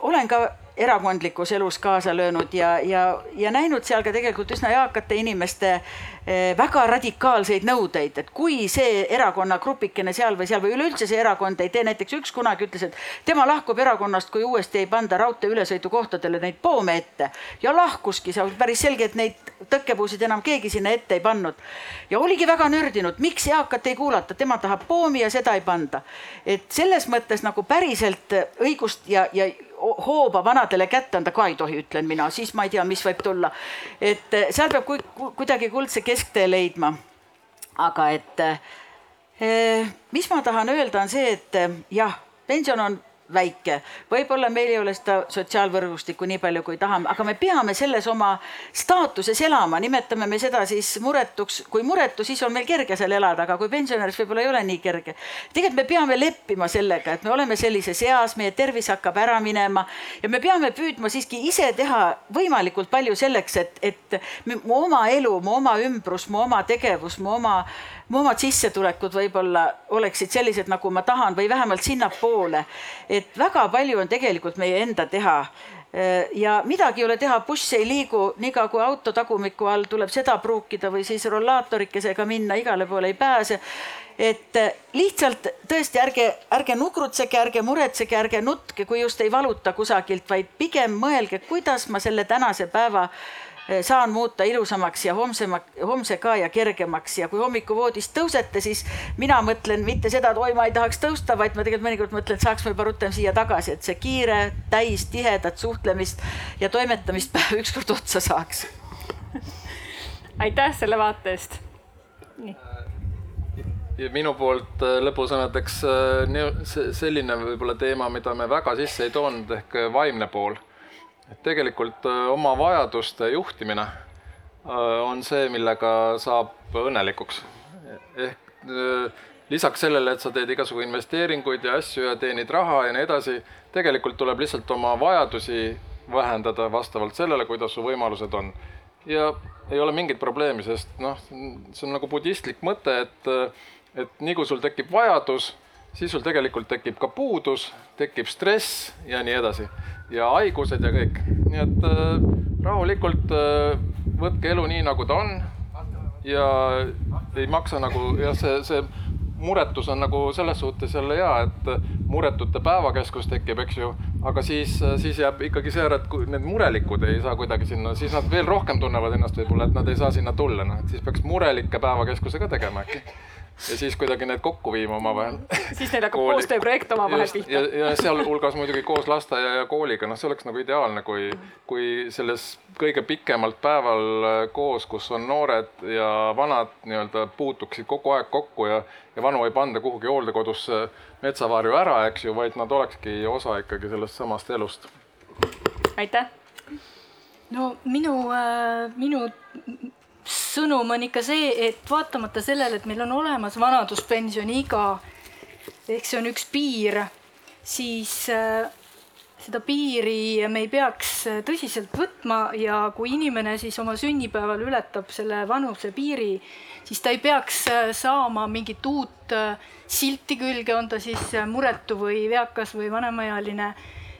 olen ka erakondlikus elus kaasa löönud ja, ja, ja näinud seal ka tegelikult üsna eakate inimeste eh, väga radikaalseid nõudeid, et kui see erakonna grupikene seal või seal või üleüldse see erakond ei tee, näiteks üks kunagi ütles, et tema lahkub erakonnast, kui uuesti ei panda raudtee ülesõidukohtadele neid poome ette ja lahkuski, see on päris selge, et neid tõkkepuusid enam keegi sinna ette ei pannud. ja oligi väga nördinud, miks eakat ei kuulata, tema tahab poomi ja seda ei panda. et selles mõttes nagu päriselt õigust ja, ja hooba vanadele kätte anda ka ei tohi, ütlen mina, siis ma ei tea, mis võib tulla. et eh, seal peab ku, ku, kuidagi kuldse kesktee leidma. aga et eh, mis ma tahan öelda, on see, et eh, jah, pension on väike, võib-olla meil ei ole seda sotsiaalvõrgustikku nii palju, kui tahame, aga me peame selles oma staatuses elama, nimetame me seda siis muretuks, kui muretu, siis on meil kerge seal elada, aga kui pensionäris võib-olla ei ole nii kerge. tegelikult me peame leppima sellega, et me oleme sellises eas, meie tervis hakkab ära minema ja me peame püüdma siiski ise teha võimalikult palju selleks, et, et mu oma elu, mu oma ümbrus, mu oma tegevus, mu oma mu omad sissetulekud võib-olla oleksid sellised, nagu ma tahan või vähemalt sinnapoole. et väga palju on tegelikult meie enda teha ja midagi ei ole teha, buss ei liigu, niikaua kui auto tagumiku all tuleb seda pruukida või siis rollaatorikesega minna, igale poole ei pääse. et lihtsalt tõesti ärge, ärge nugrutsege, ärge muretsege, ärge nutke, kui just ei valuta kusagilt, vaid pigem mõelge, kuidas ma selle tänase päeva Eh, saan muuta ilusamaks ja homsema, homse ka ja kergemaks ja kui hommikuvoodist tõusete, siis mina mõtlen mitte seda, et oi, ma ei tahaks tõusta, vaid ma tegelikult mõnikord mõtlen, et saaks võib-olla rutem siia tagasi, et see kiire, täis tihedat suhtlemist ja toimetamist päev ükskord otsa saaks. aitäh selle vaate eest. ja minu poolt äh, lõpusõnadeks äh, selline võib-olla teema, mida me väga sisse ei toonud ehk vaimne pool et tegelikult äh, oma vajaduste juhtimine äh, on see, millega saab õnnelikuks. ehk äh, lisaks sellele, et sa teed igasugu investeeringuid ja asju ja teenid raha ja nii edasi, tegelikult tuleb lihtsalt oma vajadusi vähendada vastavalt sellele, kuidas su võimalused on. ja ei ole mingit probleemi, sest noh, see on nagu budistlik mõte, et, et nii kui sul tekib vajadus, siis sul tegelikult tekib ka puudus, tekib stress ja nii edasi ja haigused ja kõik. nii et äh, rahulikult äh, võtke elu nii, nagu ta on. ja ei maksa nagu jah, see, see muretus on nagu selles suhtes jälle hea, et muretute päevakeskus tekib, eks ju, aga siis, siis jääb ikkagi see ära, et kui need murelikud ei saa kuidagi sinna, siis nad veel rohkem tunnevad ennast võib-olla, et nad ei saa sinna tulla, noh, et siis peaks murelike päevakeskuse ka tegema äkki ja siis kuidagi need kokku viima omavahel. siis neil hakkab koostööprojekt omavahel pihta. ja, ja sealhulgas muidugi koos lasteaia ja kooliga, noh, see oleks nagu ideaalne, kui, kui selles kõige pikemalt päeval äh, koos, kus on noored ja vanad nii-öelda puutuksid kogu aeg kokku ja, ja vanu ei panda kuhugi hooldekodusse metsavarju ära, eks ju, vaid nad olekski osa ikkagi sellest samast elust. aitäh. no minu äh,, minu sõnum on ikka see, et vaatamata sellele, et meil on olemas vanaduspensioniiga ehk see on üks piir, siis äh, seda piiri me ei peaks tõsiselt võtma ja kui inimene siis oma sünnipäeval ületab selle vanusepiiri, siis ta ei peaks äh, saama mingit uut äh, silti külge, on ta siis muretu või veakas või vanemaealine.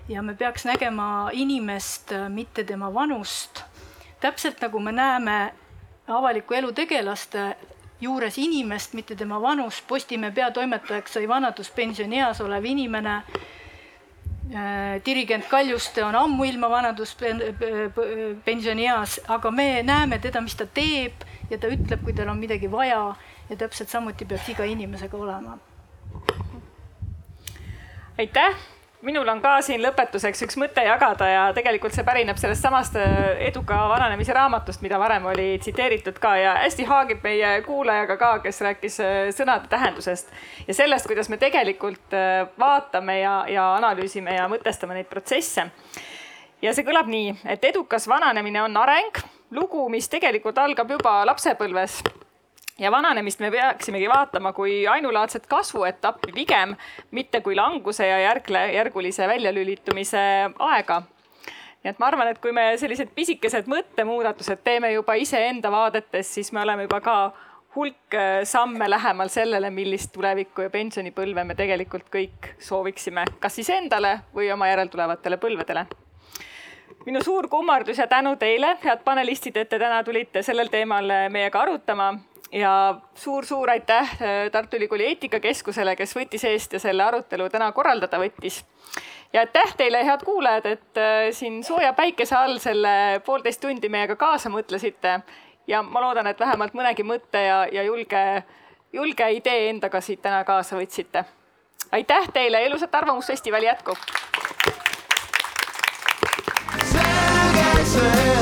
ja me peaks nägema inimest, mitte tema vanust. täpselt nagu me näeme avaliku elu tegelaste juures inimest, mitte tema vanust. Postimehe peatoimetajaks sai vanaduspensionieas olev inimene. Äh, dirigent Kaljuste on ammuilma vanaduspensionieas, aga me näeme teda, mis ta teeb ja ta ütleb, kui tal on midagi vaja ja täpselt samuti peaks iga inimesega olema. aitäh minul on ka siin lõpetuseks üks mõte jagada ja tegelikult see pärineb sellest samast äh, eduka vananemise raamatust, mida varem oli tsiteeritud ka ja hästi haagib meie kuulajaga ka, kes rääkis äh, sõnade tähendusest ja sellest, kuidas me tegelikult äh, vaatame ja, ja analüüsime ja mõtestame neid protsesse. ja see kõlab nii, et edukas vananemine on areng, lugu, mis tegelikult algab juba lapsepõlves ja vananemist me peaksimegi vaatama kui ainulaadset kasvuetappi pigem, mitte kui languse ja järgle, järgulise väljalülitumise aega. nii et ma arvan, et kui me sellised pisikesed mõttemuudatused teeme juba iseenda vaadetes, siis me oleme juba ka hulk äh, samme lähemal sellele, millist tulevikku ja pensionipõlve me tegelikult kõik sooviksime, kas siis endale või oma järeltulevatele põlvedele minu suur kummardus ja tänu teile, head panelistid, et te täna tulite sellel teemal meiega arutama ja suur-suur aitäh äh, Tartu Ülikooli eetikakeskusele, kes võttis eest ja selle arutelu täna korraldada võttis. ja aitäh teile, head kuulajad, et äh, siin sooja päikese all selle poolteist tundi meiega kaasa mõtlesite. ja ma loodan, et vähemalt mõnegi mõtte ja, ja julge, julge idee endaga siit täna kaasa võtsite. aitäh teile, ilusat Arvamusfestivali jätku. selge see.